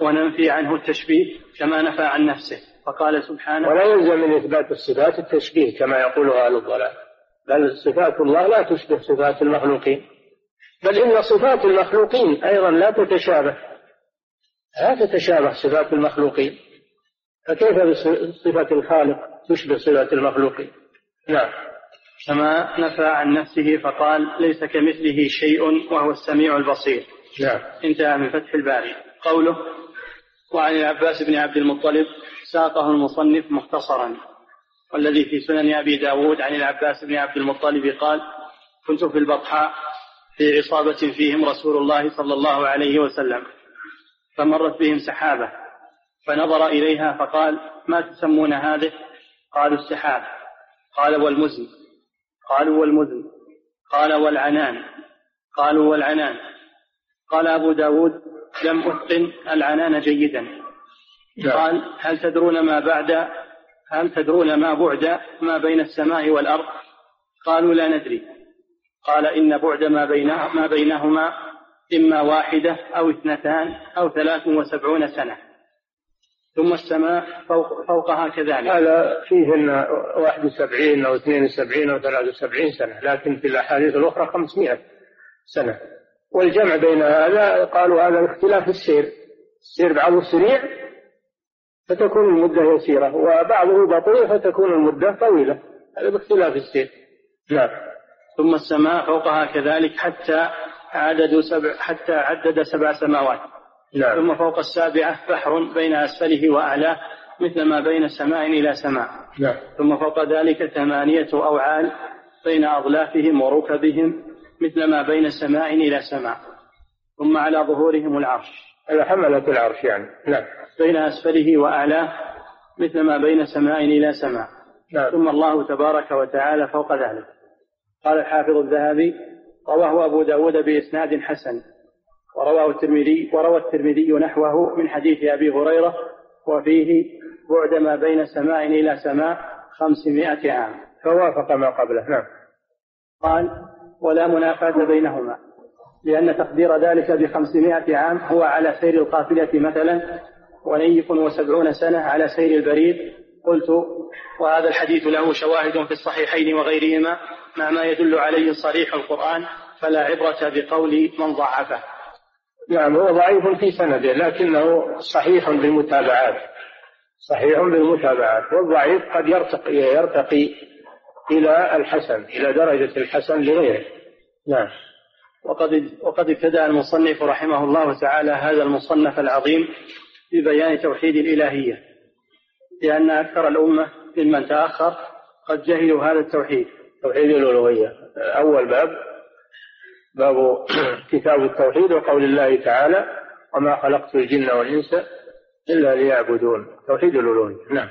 وننفي عنه التشبيه كما نفى عن نفسه. فقال سبحانه ولا يلزم من إثبات الصفات التشبيه كما يقول أهل الضلال. بل صفات الله لا تشبه صفات المخلوقين. بل إن صفات المخلوقين أيضا لا تتشابه. لا تتشابه صفات المخلوقين. فكيف بصفة الخالق تشبه صفة المخلوقين؟ نعم. كما نفى عن نفسه فقال ليس كمثله شيء وهو السميع البصير. نعم. انتهى من فتح الباري. قوله وعن العباس بن عبد المطلب ساقه المصنف مختصرا. والذي في سنن أبي داود عن العباس بن عبد المطلب قال كنت في البطحاء في عصابة فيهم رسول الله صلى الله عليه وسلم. فمرت بهم سحابة فنظر إليها فقال ما تسمون هذه؟ قالوا السحاب قال والمزن. قالوا والمزن. قال والعنان. قالوا والعنان. قال أبو داود لم أتقن العنان جيدا. قال هل تدرون ما بعد؟ هل تدرون ما بعد ما بين السماء والأرض؟ قالوا لا ندري. قال إن بعد ما, بينه ما بينهما إما واحدة أو اثنتان أو ثلاث وسبعون سنة. ثم السماء فوق فوقها كذلك. هذا فيهن 71 أو 72 أو 73 سنة لكن في الأحاديث الأخرى 500 سنة. والجمع بين هذا قالوا هذا اختلاف السير. السير بعضه سريع فتكون المدة يسيرة وبعضه بطيء فتكون المدة طويلة. هذا باختلاف السير. نعم. ثم السماء فوقها كذلك حتى عدد سبع حتى عدد سبع سماوات. نعم. ثم فوق السابعة بحر بين أسفله وأعلاه مثل ما بين سماء إلى سماء. نعم. ثم فوق ذلك ثمانية أوعال بين أضلافهم وركبهم مثل ما بين سماء إلى سماء. ثم على ظهورهم العرش. هذا حملة العرش يعني. نعم. بين أسفله وأعلاه مثل ما بين سماء إلى سماء. نعم. ثم الله تبارك وتعالى فوق ذلك. قال الحافظ الذهبي رواه أبو داود بإسناد حسن ورواه الترمذي وروى الترمذي نحوه من حديث أبي هريرة وفيه بعد ما بين سماء إلى سماء خمسمائة عام. فوافق ما قبله نعم. قال ولا منافاة بينهما لأن تقدير ذلك بخمسمائة عام هو على سير القافلة مثلا ونيف وسبعون سنة على سير البريد. قلت وهذا الحديث له شواهد في الصحيحين وغيرهما مع ما يدل عليه صريح القرآن فلا عبرة بقول من ضعفه. نعم هو ضعيف في سنده لكنه صحيح بالمتابعات. صحيح بالمتابعات والضعيف قد يرتقي يرتقي إلى الحسن إلى درجة الحسن لغيره. نعم. وقد وقد ابتدأ المصنف رحمه الله تعالى هذا المصنف العظيم ببيان توحيد الإلهية لأن أكثر الأمة ممن تأخر قد جهلوا هذا التوحيد. توحيد الألوهية. أول باب باب كتاب التوحيد وقول الله تعالى وما خلقت الجن والإنس إلا ليعبدون توحيد الألوهية. نعم.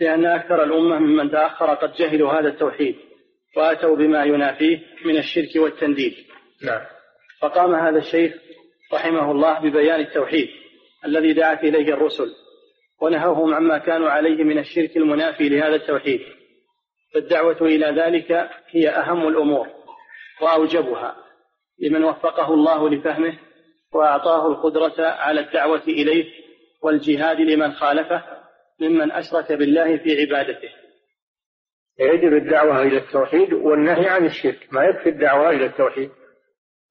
لأن أكثر الأمة ممن تأخر قد جهلوا هذا التوحيد وأتوا بما ينافيه من الشرك والتنديد. نعم. فقام هذا الشيخ رحمه الله ببيان التوحيد الذي دعت إليه الرسل ونهوهم عما كانوا عليه من الشرك المنافي لهذا التوحيد. فالدعوة إلى ذلك هي أهم الأمور وأوجبها لمن وفقه الله لفهمه وأعطاه القدرة على الدعوة إليه والجهاد لمن خالفه ممن أشرك بالله في عبادته. يجب الدعوة إلى التوحيد والنهي عن الشرك. ما يكفي الدعوة إلى التوحيد؟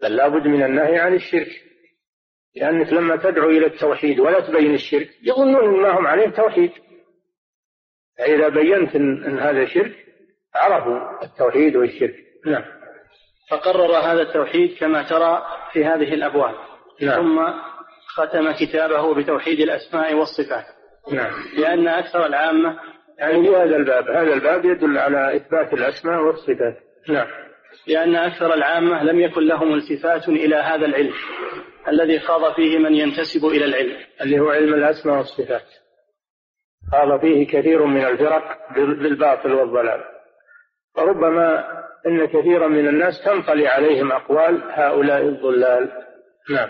بل لابد من النهي عن الشرك. لأنك لما تدعو إلى التوحيد ولا تبين الشرك يظنون ما هم عليه توحيد. فإذا بينت أن هذا شرك عرفوا التوحيد والشرك. نعم. فقرر هذا التوحيد كما ترى في هذه الأبواب. نعم. ثم ختم كتابه بتوحيد الأسماء والصفات. نعم. لأن أكثر العامة يعني في هذا الباب. هذا الباب يدل على إثبات الأسماء والصفات. نعم. لأن أكثر العامة لم يكن لهم التفات إلى هذا العلم. الذي خاض فيه من ينتسب إلى العلم. اللي هو علم الأسماء والصفات. خاض فيه كثير من الفرق بالباطل والضلال. فربما إن كثيرا من الناس تنطلي عليهم أقوال هؤلاء الضلال. نعم.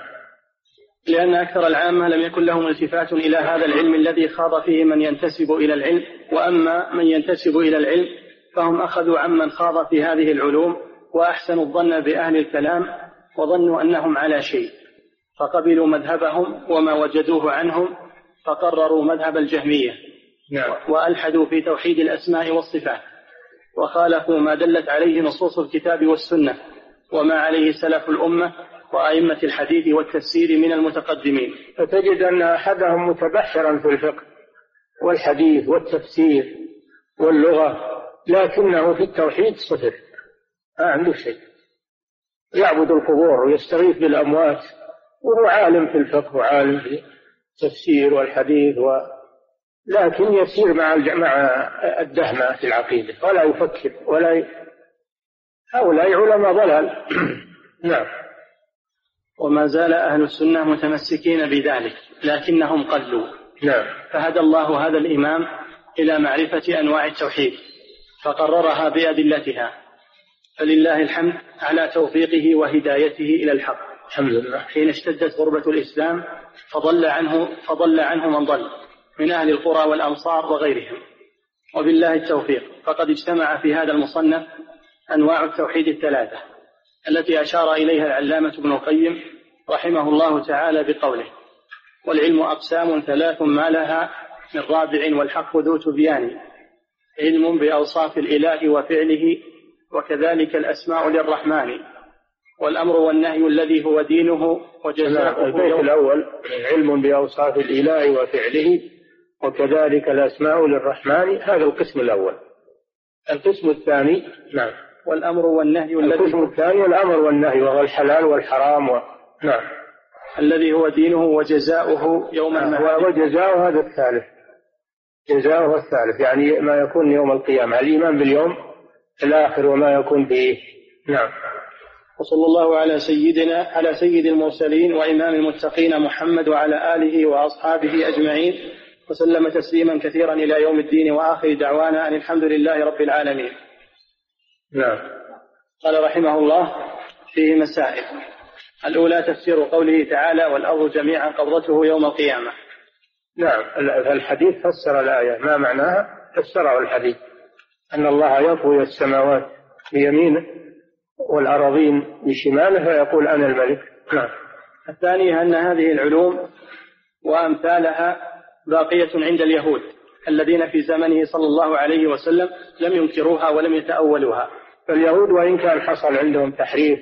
لأن أكثر العامة لم يكن لهم التفات إلى هذا العلم الذي خاض فيه من ينتسب إلى العلم وأما من ينتسب إلى العلم فهم أخذوا عمن خاض في هذه العلوم وأحسنوا الظن بأهل الكلام وظنوا أنهم على شيء فقبلوا مذهبهم وما وجدوه عنهم فقرروا مذهب الجهمية. نعم. وألحدوا في توحيد الأسماء والصفات. وخالفوا ما دلت عليه نصوص الكتاب والسنة وما عليه سلف الأمة وأئمة الحديث والتفسير من المتقدمين. فتجد أن أحدهم متبحرا في الفقه والحديث والتفسير واللغة لكنه في التوحيد صفر ما عنده شيء. يعبد القبور ويستغيث بالأموات وهو عالم في الفقه وعالم في التفسير والحديث و لكن يسير مع مع الدهمة في العقيدة ولا يفكر ولا ي... هؤلاء علماء ضلال. نعم. وما زال أهل السنة متمسكين بذلك لكنهم قلوا. نعم. فهدى الله هذا الإمام إلى معرفة أنواع التوحيد فقررها بأدلتها. فلله الحمد على توفيقه وهدايته إلى الحق. الحمد لله. حين اشتدت غربة الإسلام فضل عنه فضل عنه من ضل. من أهل القرى والأمصار وغيرهم. وبالله التوفيق. فقد اجتمع في هذا المصنف أنواع التوحيد الثلاثة التي أشار إليها العلامة ابن القيم رحمه الله تعالى بقوله والعلم أقسام ثلاث ما لها من رابع والحق ذو تبيان. علم بأوصاف الإله وفعله وكذلك الأسماء للرحمن. والأمر والنهي الذي هو دينه وجزاؤه البيت الأول علم بأوصاف الإله وفعله. وكذلك الأسماء للرحمن هذا القسم الأول. القسم الثاني؟ نعم. والأمر والنهي القسم الثاني الأمر والنهي وهو الحلال والحرام و... نعم. الذي هو دينه وجزاؤه يوم نعم. المعاد وجزاؤه هذا الثالث. جزاؤه الثالث. يعني ما يكون يوم القيامة. الإيمان باليوم الآخر وما يكون فيه نعم. وصلى الله على سيدنا على سيد المرسلين وإمام المتقين محمد وعلى آله وأصحابه أجمعين. وسلم تسليما كثيرا إلى يوم الدين وآخر دعوانا أن الحمد لله رب العالمين. نعم. قال رحمه الله فيه مسائل. الأولى تفسير قوله تعالى والأرض جميعا قبضته يوم القيامة. نعم. الحديث فسر الآية. ما معناها؟ فسره الحديث. أن الله يطوي السماوات بيمينه والأراضين بشماله فيقول أنا الملك. نعم. الثانية أن هذه العلوم وأمثالها باقية عند اليهود الذين في زمنه صلى الله عليه وسلم لم ينكروها ولم يتأولوها. فاليهود وإن كان حصل عندهم تحريف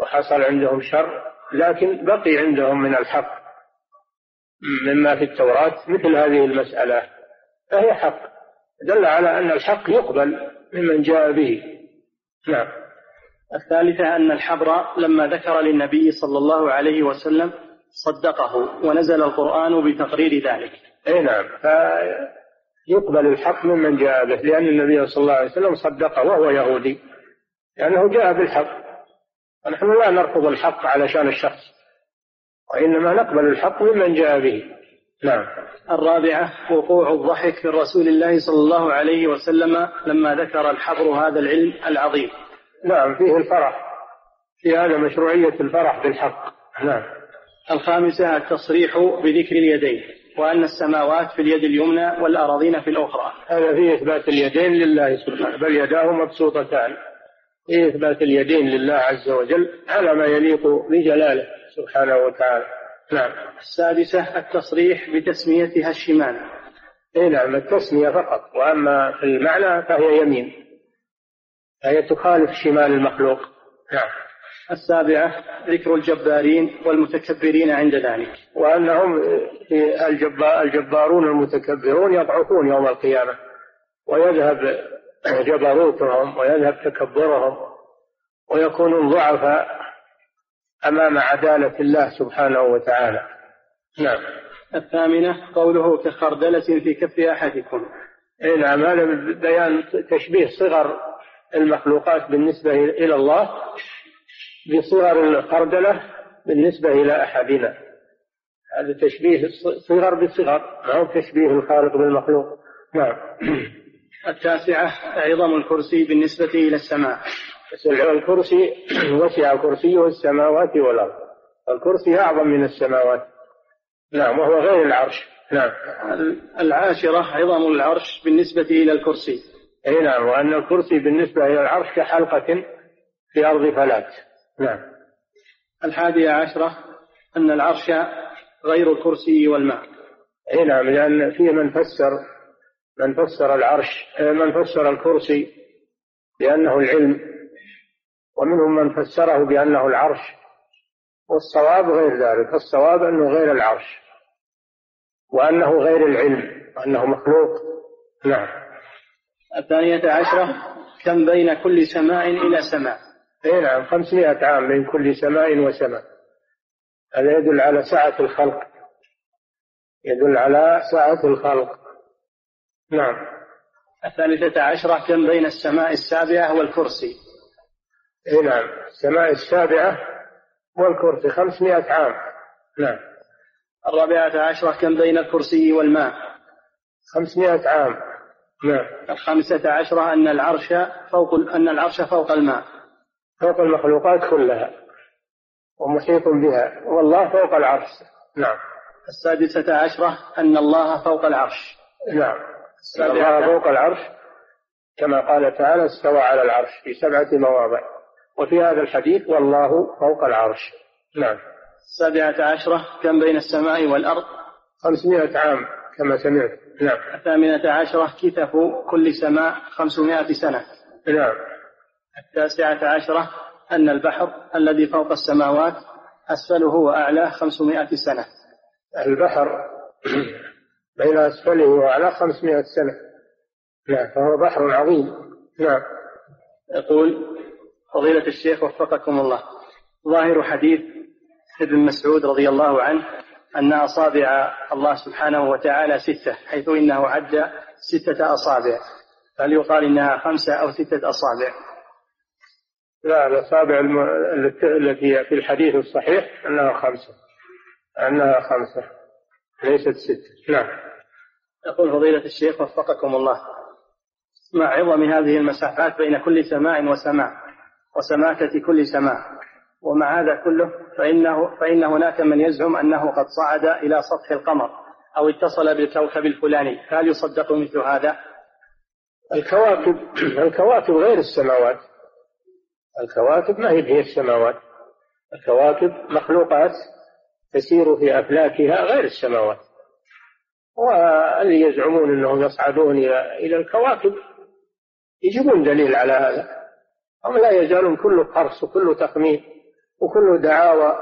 وحصل عندهم شر لكن بقي عندهم من الحق مما في التوراة مثل هذه المسألة فهي حق. دل على أن الحق يقبل ممن جاء به. نعم. الثالثة أن الحبر لما ذكر للنبي صلى الله عليه وسلم صدقه ونزل القرآن بتقرير ذلك. أي نعم. فيقبل الحق ممن جاء به لأن النبي صلى الله عليه وسلم صدقه وهو يهودي. لأنه جاء بالحق. ونحن لا نرفض الحق علشان الشخص وإنما نقبل الحق ممن جاء به. نعم. الرابعة وقوع الضحك من رسول الله صلى الله عليه وسلم لما ذكر الحبر هذا العلم العظيم. نعم فيه الفرح. في هذا مشروعية الفرح بالحق. نعم. الخامسة التصريح بذكر اليدين وأن السماوات في اليد اليمنى والأراضين في الأخرى. هذا في إثبات اليدين لله سبحانه بل يداه مبسوطتان. في إثبات اليدين لله عز وجل على ما يليق بجلاله سبحانه وتعالى. نعم. السادسة التصريح بتسميتها الشمال إي نعم التسمية فقط وأما في المعنى فهي يمين. فهي تخالف شمال المخلوق. نعم. السابعة ذكر الجبارين والمتكبرين عند ذلك. وأنهم الجبارون المتكبرون يضعفون يوم القيامة ويذهب جبروتهم ويذهب تكبرهم ويكونون ضعفاء أمام عدالة الله سبحانه وتعالى. نعم. الثامنة قوله كخردلة في كف أحدكم. اي نعم. هذا بيان تشبيه صغر المخلوقات بالنسبة إلى الله. بصغر الخردلة بالنسبة إلى أحدنا. هذا تشبيه صغر بصغر ما هو تشبيه الخالق بالمخلوق. نعم. التاسعة عظم الكرسي بالنسبة إلى السماء. الكرسي وسع كرسيه السماوات والأرض. الكرسي أعظم من السماوات. نعم وهو غير العرش. نعم. العاشرة عظم العرش بالنسبة إلى الكرسي. أي نعم. وأن الكرسي بالنسبة إلى العرش كحلقة في أرض فلات. نعم. الحادية عشرة أن العرش غير الكرسي والماء. أي نعم لأن في من فسر من فسر العرش من فسر الكرسي بأنه العلم ومنهم من فسره بأنه العرش والصواب غير ذلك الصواب أنه غير العرش وأنه غير العلم وأنه مخلوق. نعم. الثانية عشرة كم بين كل سماء إلى سماء؟ اي نعم خمسمائة عام بين كل سماء وسماء. هذا يدل على سعة الخلق. يدل على سعة الخلق. نعم. الثالثة عشرة كم بين السماء السابعة والكرسي؟ اي نعم السماء السابعة والكرسي خمسمائة عام. نعم. الرابعة عشرة كم بين الكرسي والماء؟ خمسمائة عام. نعم. الخامسة عشرة أن العرش فوق أن العرش فوق الماء. فوق المخلوقات كلها ومحيط بها والله فوق العرش. نعم. السادسة عشرة أن الله فوق العرش. نعم. الله فوق العرش كما قال تعالى استوى على العرش في سبعة مواضع. وفي هذا الحديث والله فوق العرش. نعم. السابعة عشرة كم بين السماء والأرض؟ خمسمائة عام كما سمعت. نعم. الثامنة عشرة كتف كل سماء خمسمائة سنة. نعم. التاسعة عشرة أن البحر الذي فوق السماوات أسفله وأعلاه خمسمائة سنة. البحر بين أسفله وأعلاه خمسمائة سنة. نعم فهو بحر عظيم. نعم. يقول فضيلة الشيخ وفقكم الله ظاهر حديث ابن مسعود رضي الله عنه أن أصابع الله سبحانه وتعالى ستة حيث إنه عد ستة أصابع. هل يقال إنها خمسة أو ستة أصابع؟ لا الأصابع التي في الحديث الصحيح أنها خمسة. أنها خمسة. ليست ستة. نعم. يقول فضيلة الشيخ وفقكم الله. مع عظم هذه المسافات بين كل سماء وسماء وسماكة كل سماء ومع هذا كله فإنه فإن هناك من يزعم أنه قد صعد إلى سطح القمر أو اتصل بالكوكب الفلاني. هل يصدق مثل هذا؟ الكواكب الكواكب غير السماوات. الكواكب ما هي هي السماوات؟ الكواكب مخلوقات تسير في أفلاكها غير السماوات. واللي يزعمون أنهم يصعدون إلى الكواكب يجيبون دليل على هذا. هم لا يزالون كله قرص وكله تخمين وكله دعاوى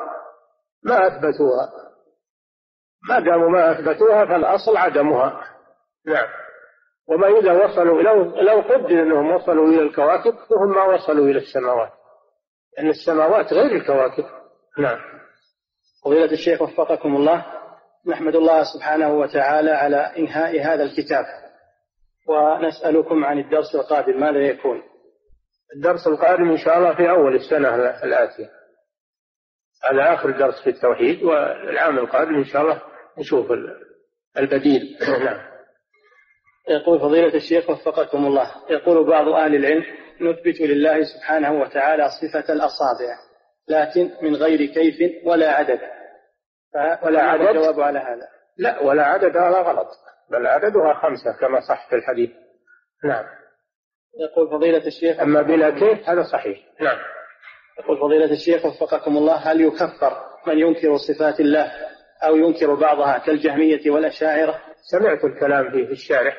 ما أثبتوها. ما داموا ما أثبتوها فالأصل عدمها. نعم. وما إذا وصلوا لو لو قدر أنهم وصلوا إلى الكواكب فهم ما وصلوا إلى السماوات. لأن السماوات غير الكواكب. نعم. فضيلة الشيخ وفقكم الله. نحمد الله سبحانه وتعالى على إنهاء هذا الكتاب. ونسألكم عن الدرس القادم. ماذا يكون؟ الدرس القادم إن شاء الله في أول السنة الآتية. هذا آخر درس في التوحيد والعام القادم إن شاء الله نشوف البديل. نعم. يقول فضيلة الشيخ وفقكم الله. يقول بعض أهل العلم نثبت لله سبحانه وتعالى صفة الأصابع لكن من غير كيف ولا عدد. ولا عدد الجواب على هذا. لا ولا عدد هذا غلط بل عددها خمسة كما صح في الحديث. نعم. يقول فضيلة الشيخ أما بلا كيف هذا صحيح. نعم. يقول فضيلة الشيخ وفقكم الله هل يكفر من ينكر صفات الله أو ينكر بعضها كالجهمية والأشاعرة؟ سمعت الكلام فيه في الشارع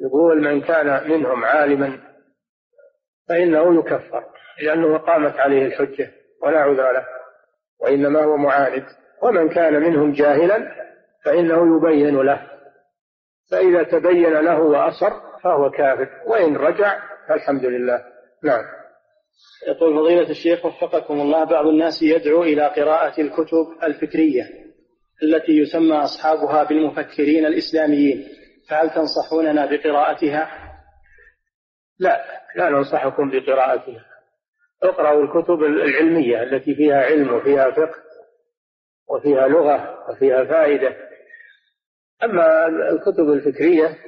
يقول من كان منهم عالما فإنه يكفر لأنه قامت عليه الحجة ولا عذر له وإنما هو معاند. ومن كان منهم جاهلا فإنه يبين له فإذا تبين له وأصر فهو كافر وإن رجع فالحمد لله. نعم. يقول فضيلة الشيخ وفقكم الله بعض الناس يدعو إلى قراءة الكتب الفكرية التي يسمى أصحابها بالمفكرين الإسلاميين. فهل تنصحوننا بقراءتها؟ لا لا ننصحكم بقراءتها. اقرأوا الكتب العلمية التي فيها علم وفيها فقه وفيها لغة وفيها فائدة. أما الكتب الفكرية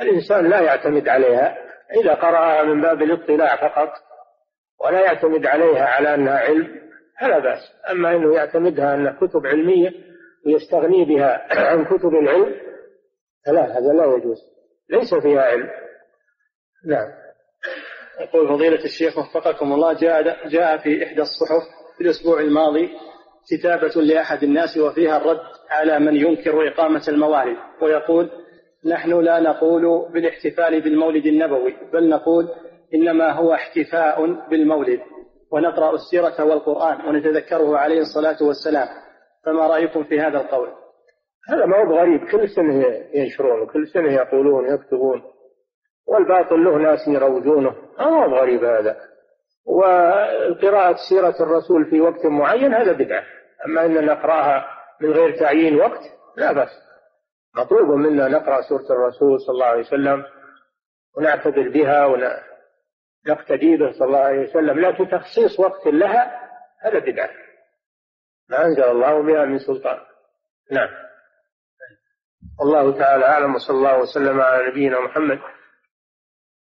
الإنسان لا يعتمد عليها. إذا قرأها من باب الاطلاع فقط ولا يعتمد عليها على أنها علم فلا بأس. أما أنه يعتمدها أنها كتب علمية ويستغني بها عن كتب العلم فلا هذا لا يجوز. ليس فيها علم. نعم. يقول فضيلة الشيخ وفقكم الله جاء جاء في إحدى الصحف في الأسبوع الماضي كتابة لأحد الناس وفيها الرد على من ينكر إقامة الموالد ويقول نحن لا نقول بالاحتفال بالمولد النبوي بل نقول إنما هو احتفاء بالمولد ونقرأ السيرة والقرآن ونتذكره عليه الصلاة والسلام فما رأيكم في هذا القول؟ هذا ما هو غريب. كل سنة ينشرون وكل سنة يقولون يكتبون. والباطل له ناس يروجونه. ما هو غريب هذا؟ وقراءة سيرة الرسول في وقت معين هذا بدعة. أما أن نقرأها من غير تعيين وقت لا بأس. مطلوب منا نقرأ سورة الرسول صلى الله عليه وسلم ونعتبر بها ونقتدي به صلى الله عليه وسلم. لكن تخصيص وقت لها هذا بدعة. ما أنزل الله بها من سلطان. نعم. الله تعالى أعلم وصلى الله وسلم على نبينا محمد